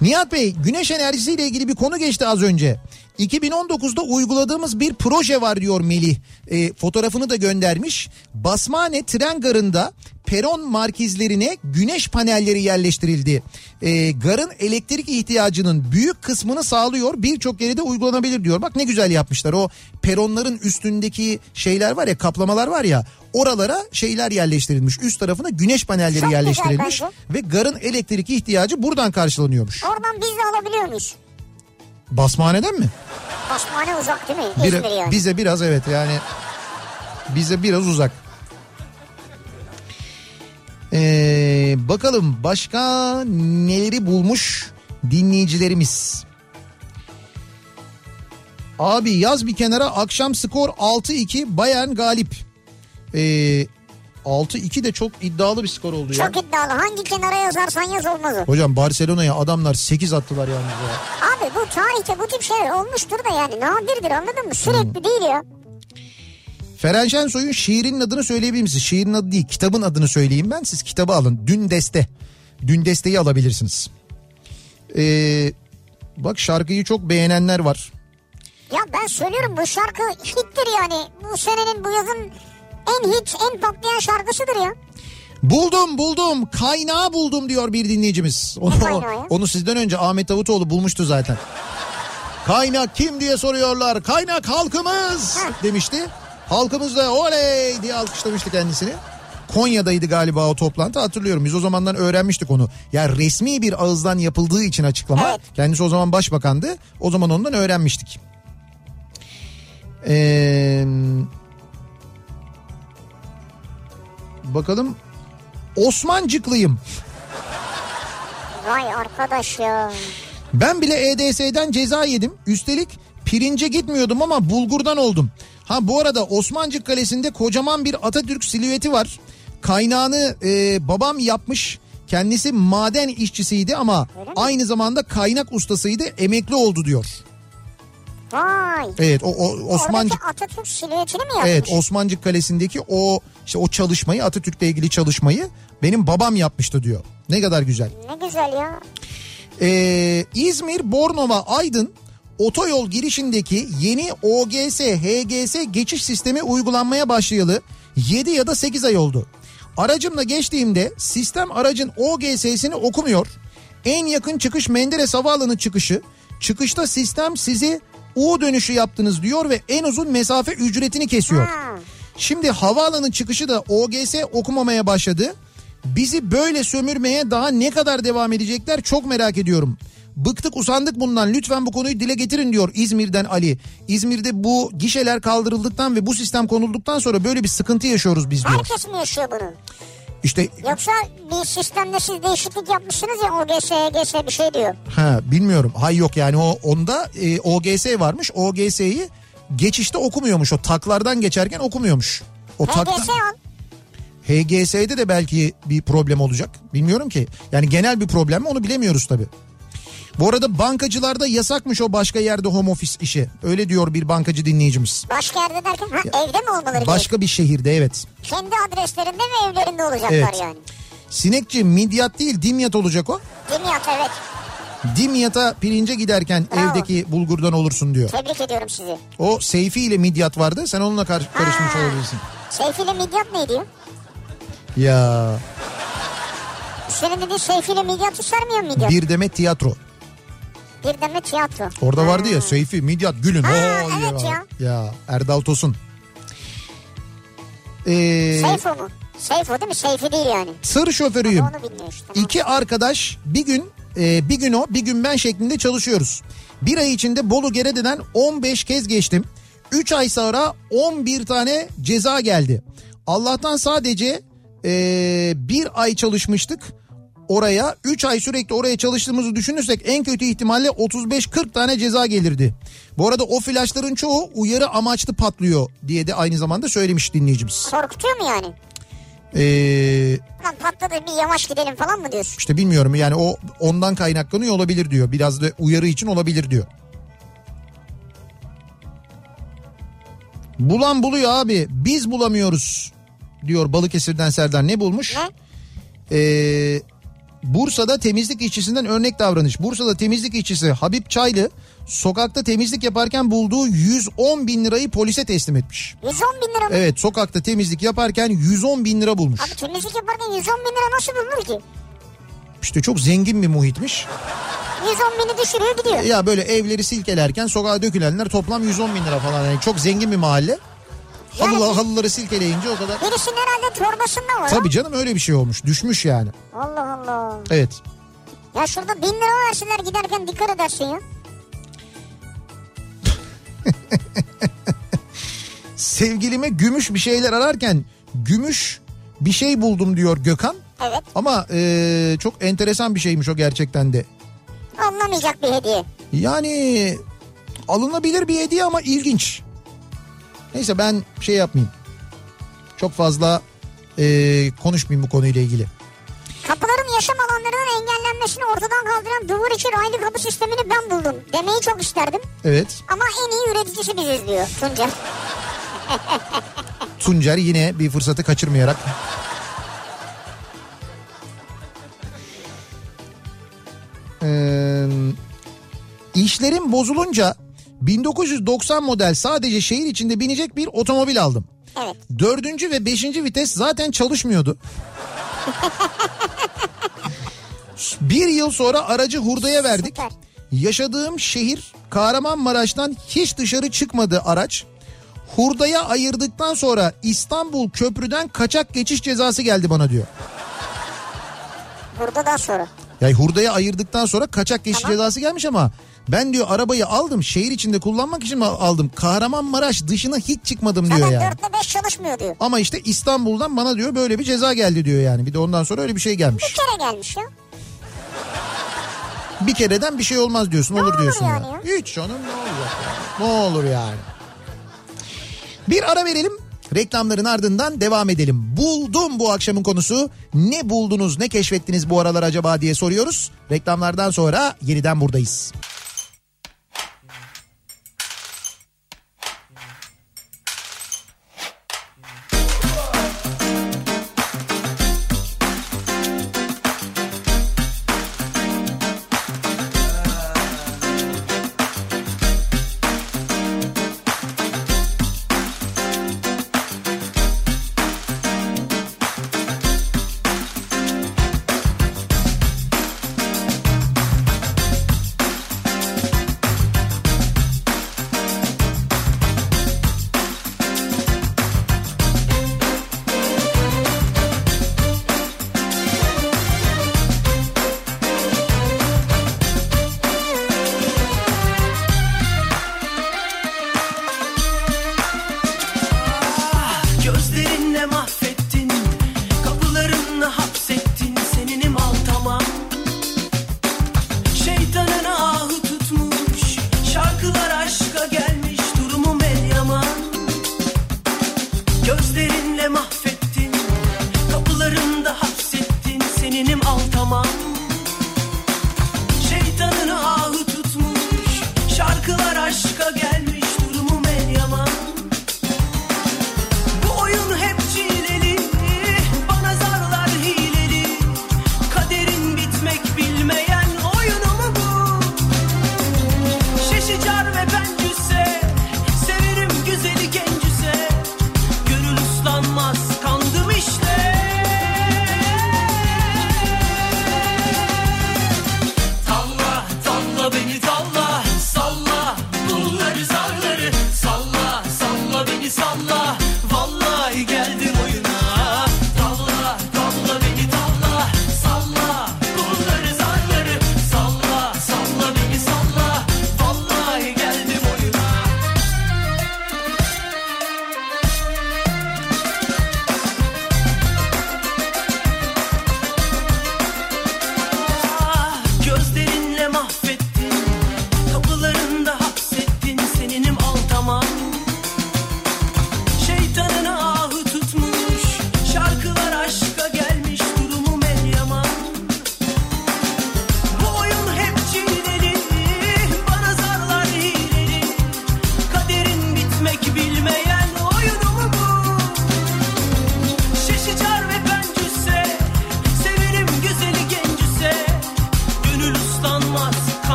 Nihat Bey güneş enerjisiyle ilgili bir konu geçti az önce. 2019'da uyguladığımız bir proje var diyor Melih. E, fotoğrafını da göndermiş. Basmane tren garında peron markizlerine güneş panelleri yerleştirildi. E, garın elektrik ihtiyacının büyük kısmını sağlıyor. Birçok yere de uygulanabilir diyor. Bak ne güzel yapmışlar. O peronların üstündeki şeyler var ya kaplamalar var ya oralara şeyler yerleştirilmiş. Üst tarafına güneş panelleri Çok yerleştirilmiş ve garın elektrik ihtiyacı buradan karşılanıyormuş. Oradan biz de alabiliyor muyuz? Basmaneden mi? Basmane uzak değil mi? Bir- İzmir yani. Bize biraz evet yani bize biraz uzak. Ee, bakalım başka neleri bulmuş dinleyicilerimiz. Abi yaz bir kenara akşam skor 6-2 Bayern galip. Ee, 6-2 de çok iddialı bir skor oldu ya. Çok iddialı. Hangi kenara yazarsan yaz olmaz o. Hocam Barcelona'ya adamlar 8 attılar yalnız ya. Abi bu tarihte bu tip şeyler olmuştur da yani nadirdir anladın mı? Hmm. Sürekli değil ya. Feren Şensoy'un şiirinin adını söyleyebilir misiniz? Şiirin adı değil kitabın adını söyleyeyim ben. Siz kitabı alın. Dün Deste. Dün Deste'yi alabilirsiniz. Ee, bak şarkıyı çok beğenenler var. Ya ben söylüyorum bu şarkı hittir yani. Bu senenin bu yazın en hit en patlayan şarkısıdır ya. Buldum buldum kaynağı buldum diyor bir dinleyicimiz. Onu, onu sizden önce Ahmet Davutoğlu bulmuştu zaten. Kaynak kim diye soruyorlar. Kaynak halkımız Heh. demişti. Halkımız da oley diye alkışlamıştı kendisini. Konya'daydı galiba o toplantı hatırlıyorum. Biz o zamandan öğrenmiştik onu. Ya resmi bir ağızdan yapıldığı için açıklama. Evet. Kendisi o zaman başbakandı. O zaman ondan öğrenmiştik. Ee, bakalım Osmancıklıyım. Vay arkadaş ya. Ben bile EDS'den ceza yedim. Üstelik pirince gitmiyordum ama bulgurdan oldum. Ha bu arada Osmancık Kalesi'nde kocaman bir Atatürk silüeti var. Kaynağını e, babam yapmış. Kendisi maden işçisiydi ama aynı zamanda kaynak ustasıydı. Emekli oldu diyor. Vay. Evet o, o Osmancık Oradaki Atatürk silüetini mi yapmış? Evet Osmancık Kalesi'ndeki o işte o çalışmayı Atatürk'le ilgili çalışmayı benim babam yapmıştı diyor. Ne kadar güzel. Ne güzel ya. Ee, İzmir Bornova Aydın otoyol girişindeki yeni OGS HGS geçiş sistemi uygulanmaya başlayalı 7 ya da 8 ay oldu. Aracımla geçtiğimde sistem aracın OGS'sini okumuyor. En yakın çıkış Menderes Havaalanı çıkışı. Çıkışta sistem sizi U dönüşü yaptınız diyor ve en uzun mesafe ücretini kesiyor. Ha. Şimdi havaalanı çıkışı da OGS okumamaya başladı. Bizi böyle sömürmeye daha ne kadar devam edecekler çok merak ediyorum. Bıktık usandık bundan lütfen bu konuyu dile getirin diyor İzmir'den Ali. İzmir'de bu gişeler kaldırıldıktan ve bu sistem konulduktan sonra böyle bir sıkıntı yaşıyoruz biz diyor. Herkes mi yaşıyor bunu? İşte Yoksa bir sistemde siz değişiklik yapmışsınız ya OGS, HGS bir şey diyor. ha bilmiyorum. Hay yok yani o onda e, OGS varmış. OGS'yi geçişte okumuyormuş. O taklardan geçerken okumuyormuş. O takta- HGS al. HGS'de de belki bir problem olacak. Bilmiyorum ki. Yani genel bir problem mi onu bilemiyoruz tabii. Bu arada bankacılarda yasakmış o başka yerde home office işi. Öyle diyor bir bankacı dinleyicimiz. Başka yerde derken ha, evde mi olmaları? Başka bir şehirde evet. Kendi adreslerinde ve evlerinde olacaklar Evet. yani. Sinekçi midyat değil dimyat olacak o. Dimyat evet. Dimyata pirince giderken Bravo. evdeki bulgurdan olursun diyor. Tebrik ediyorum sizi. O Seyfi ile midyat vardı sen onunla kar- karışmış Ha. olabilirsin. Seyfi ile Midyat ne diyor? Ya Senin dediğin Seyfi ile Midyat'ı sarmıyor Midyat? Bir, bir demet tiyatro. deme tiyatro. Orada vardı ya Seyfi, Midyat, Gülün. Ha, Oo, evet ya. Ya Erdal Tosun. Ee, Seyfo mu? Seyfo değil mi? Seyfi değil yani. tır şoförüyüm. Onu bilmiyor işte. İki arkadaş bir gün e, bir gün o bir gün ben şeklinde çalışıyoruz. Bir ay içinde Bolu Gerede'den 15 kez geçtim. 3 ay sonra 11 tane ceza geldi. Allah'tan sadece e, bir ay çalışmıştık oraya. 3 ay sürekli oraya çalıştığımızı düşünürsek en kötü ihtimalle 35-40 tane ceza gelirdi. Bu arada o flaşların çoğu uyarı amaçlı patlıyor diye de aynı zamanda söylemiş dinleyicimiz. Korkutuyor mu yani? Eee Lan patladı bir yavaş gidelim falan mı diyorsun? İşte bilmiyorum yani o ondan kaynaklanıyor olabilir diyor. Biraz da uyarı için olabilir diyor. Bulan buluyor abi biz bulamıyoruz diyor Balıkesir'den Serdar ne bulmuş? Ne? Ee, Bursa'da temizlik işçisinden örnek davranış. Bursa'da temizlik işçisi Habib Çaylı sokakta temizlik yaparken bulduğu 110 bin lirayı polise teslim etmiş. 110 bin lira mı? Evet sokakta temizlik yaparken 110 bin lira bulmuş. Abi temizlik yaparken 110 bin lira nasıl bulunur ki? İşte çok zengin bir muhitmiş. 110 bini düşürüyor gidiyor. Ya böyle evleri silkelerken sokağa dökülenler toplam 110 bin lira falan. Yani çok zengin bir mahalle. Halı, Yani- halıları silkeleyince o kadar. Birisinin herhalde torbasında var. Tabii canım öyle bir şey olmuş. Düşmüş yani. Allah Allah. Evet. Ya şurada bin lira verseler giderken dikkat edersin ya. Sevgilime gümüş bir şeyler ararken gümüş bir şey buldum diyor Gökhan. Evet. Ama eee, çok enteresan bir şeymiş o gerçekten de. Anlamayacak bir hediye. Yani alınabilir bir hediye ama ilginç. Neyse ben şey yapmayayım. Çok fazla eee, konuşmayayım bu konuyla ilgili. Kapıların yaşam alanlarının engellenmesini ortadan kaldıran duvar içi raylı kapı sistemini ben buldum. Demeyi çok isterdim. Evet. Ama en iyi üreticisi biziz diyor Tunca. Tuncer yine bir fırsatı kaçırmayarak. Ee, işlerim bozulunca 1990 model sadece şehir içinde binecek bir otomobil aldım. Evet. Dördüncü ve beşinci vites zaten çalışmıyordu. bir yıl sonra aracı hurdaya verdik. Süper. Yaşadığım şehir Kahramanmaraş'tan hiç dışarı çıkmadı araç. Hurdaya ayırdıktan sonra İstanbul köprüden kaçak geçiş cezası geldi bana diyor. Burada daha sonra. Yani hurdaya ayırdıktan sonra kaçak geçiş Tamam. cezası gelmiş ama ben diyor arabayı aldım şehir içinde kullanmak için aldım. Kahramanmaraş dışına hiç çıkmadım diyor Zaten yani. 4 ile 5 çalışmıyor diyor. Ama işte İstanbul'dan bana diyor böyle bir ceza geldi diyor yani. Bir de ondan sonra öyle bir şey Bir gelmiş. kere gelmiş ya. Bir kereden bir şey olmaz diyorsun ne olur, olur diyorsun. Yani? Ya. Hiç onun ne olacak? ne olur yani. Bir ara verelim. Reklamların ardından devam edelim. Buldum bu akşamın konusu. Ne buldunuz, ne keşfettiniz bu aralar acaba diye soruyoruz. Reklamlardan sonra yeniden buradayız.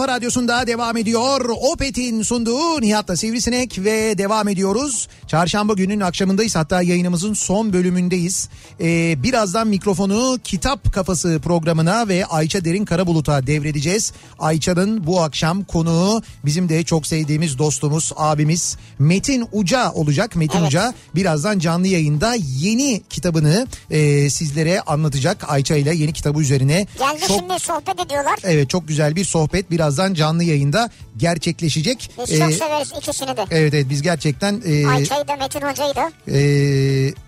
Kafa Radyosu'nda devam ediyor. Opet'in sunduğu Nihat'la Sivrisinek ve devam ediyoruz. Çarşamba günün akşamındayız hatta yayınımızın son bölümündeyiz. Ee, birazdan mikrofonu Kitap Kafası programına ve Ayça Derin Karabulut'a devredeceğiz. Ayça'nın bu akşam konuğu bizim de çok sevdiğimiz dostumuz, abimiz Metin Uca olacak. Metin Evet. Uca birazdan canlı yayında yeni kitabını e, sizlere anlatacak. Ayça ile yeni kitabı üzerine. Geldi çok şimdi sohbet ediyorlar. Evet çok güzel bir sohbet birazdan canlı yayında gerçekleşecek. Biz çok Ee, severiz ikisini de. evet evet biz gerçekten e, Ayça'yı da Metin Hoca'yı da. e,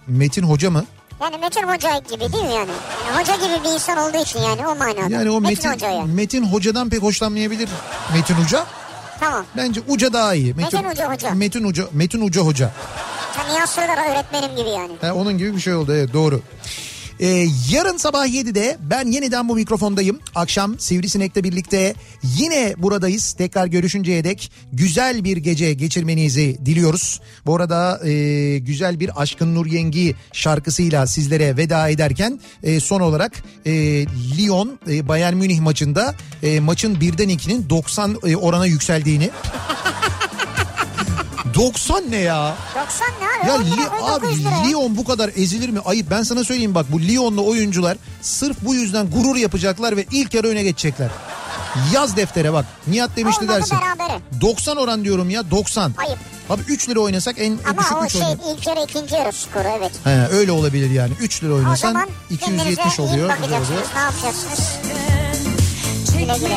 Metin Hoca mı? Yani Metin Hoca gibi değil mi yani? yani hoca gibi bir insan olduğu için yani o manada. Yani o Metin, Hoca yani. Metin Hoca'dan pek hoşlanmayabilir Metin Hoca. Tamam. Bence Uca daha iyi. Metin Uca Hoca. Metin Uca, Metin Uca Hoca. Sen Nihat Sırdar öğretmenim gibi yani. Ha, onun gibi bir şey oldu evet doğru. Ee, yarın sabah 7'de ben yeniden bu mikrofondayım. Akşam Sivrisinek'le birlikte yine buradayız. Tekrar görüşünceye dek güzel bir gece geçirmenizi diliyoruz. Bu arada e, güzel bir Aşkın Nur Yengi şarkısıyla sizlere veda ederken e, son olarak e, Lyon e, Bayern Münih maçında e, maçın birden ikinin 90 e, orana yükseldiğini 90 ne ya? 90 ne abi? Ya 10 lira Li- abi 900 lira. Lyon bu kadar ezilir mi? Ayıp ben sana söyleyeyim bak bu Lyon'lu oyuncular sırf bu yüzden gurur yapacaklar ve ilk yarı öne geçecekler. Yaz deftere bak. Nihat demişti Olmadı dersin. berabere. 90 oran diyorum ya 90. Ayıp. Abi 3 lira oynasak en Ama düşük o 3 şey oynar. ilk yarı ikinci yarı skoru evet. He, öyle olabilir yani. 3 lira O oynasan zaman 270 kendinize iyi oluyor. oluyor. bakacaksınız. Ne yapacaksınız? Güle güle.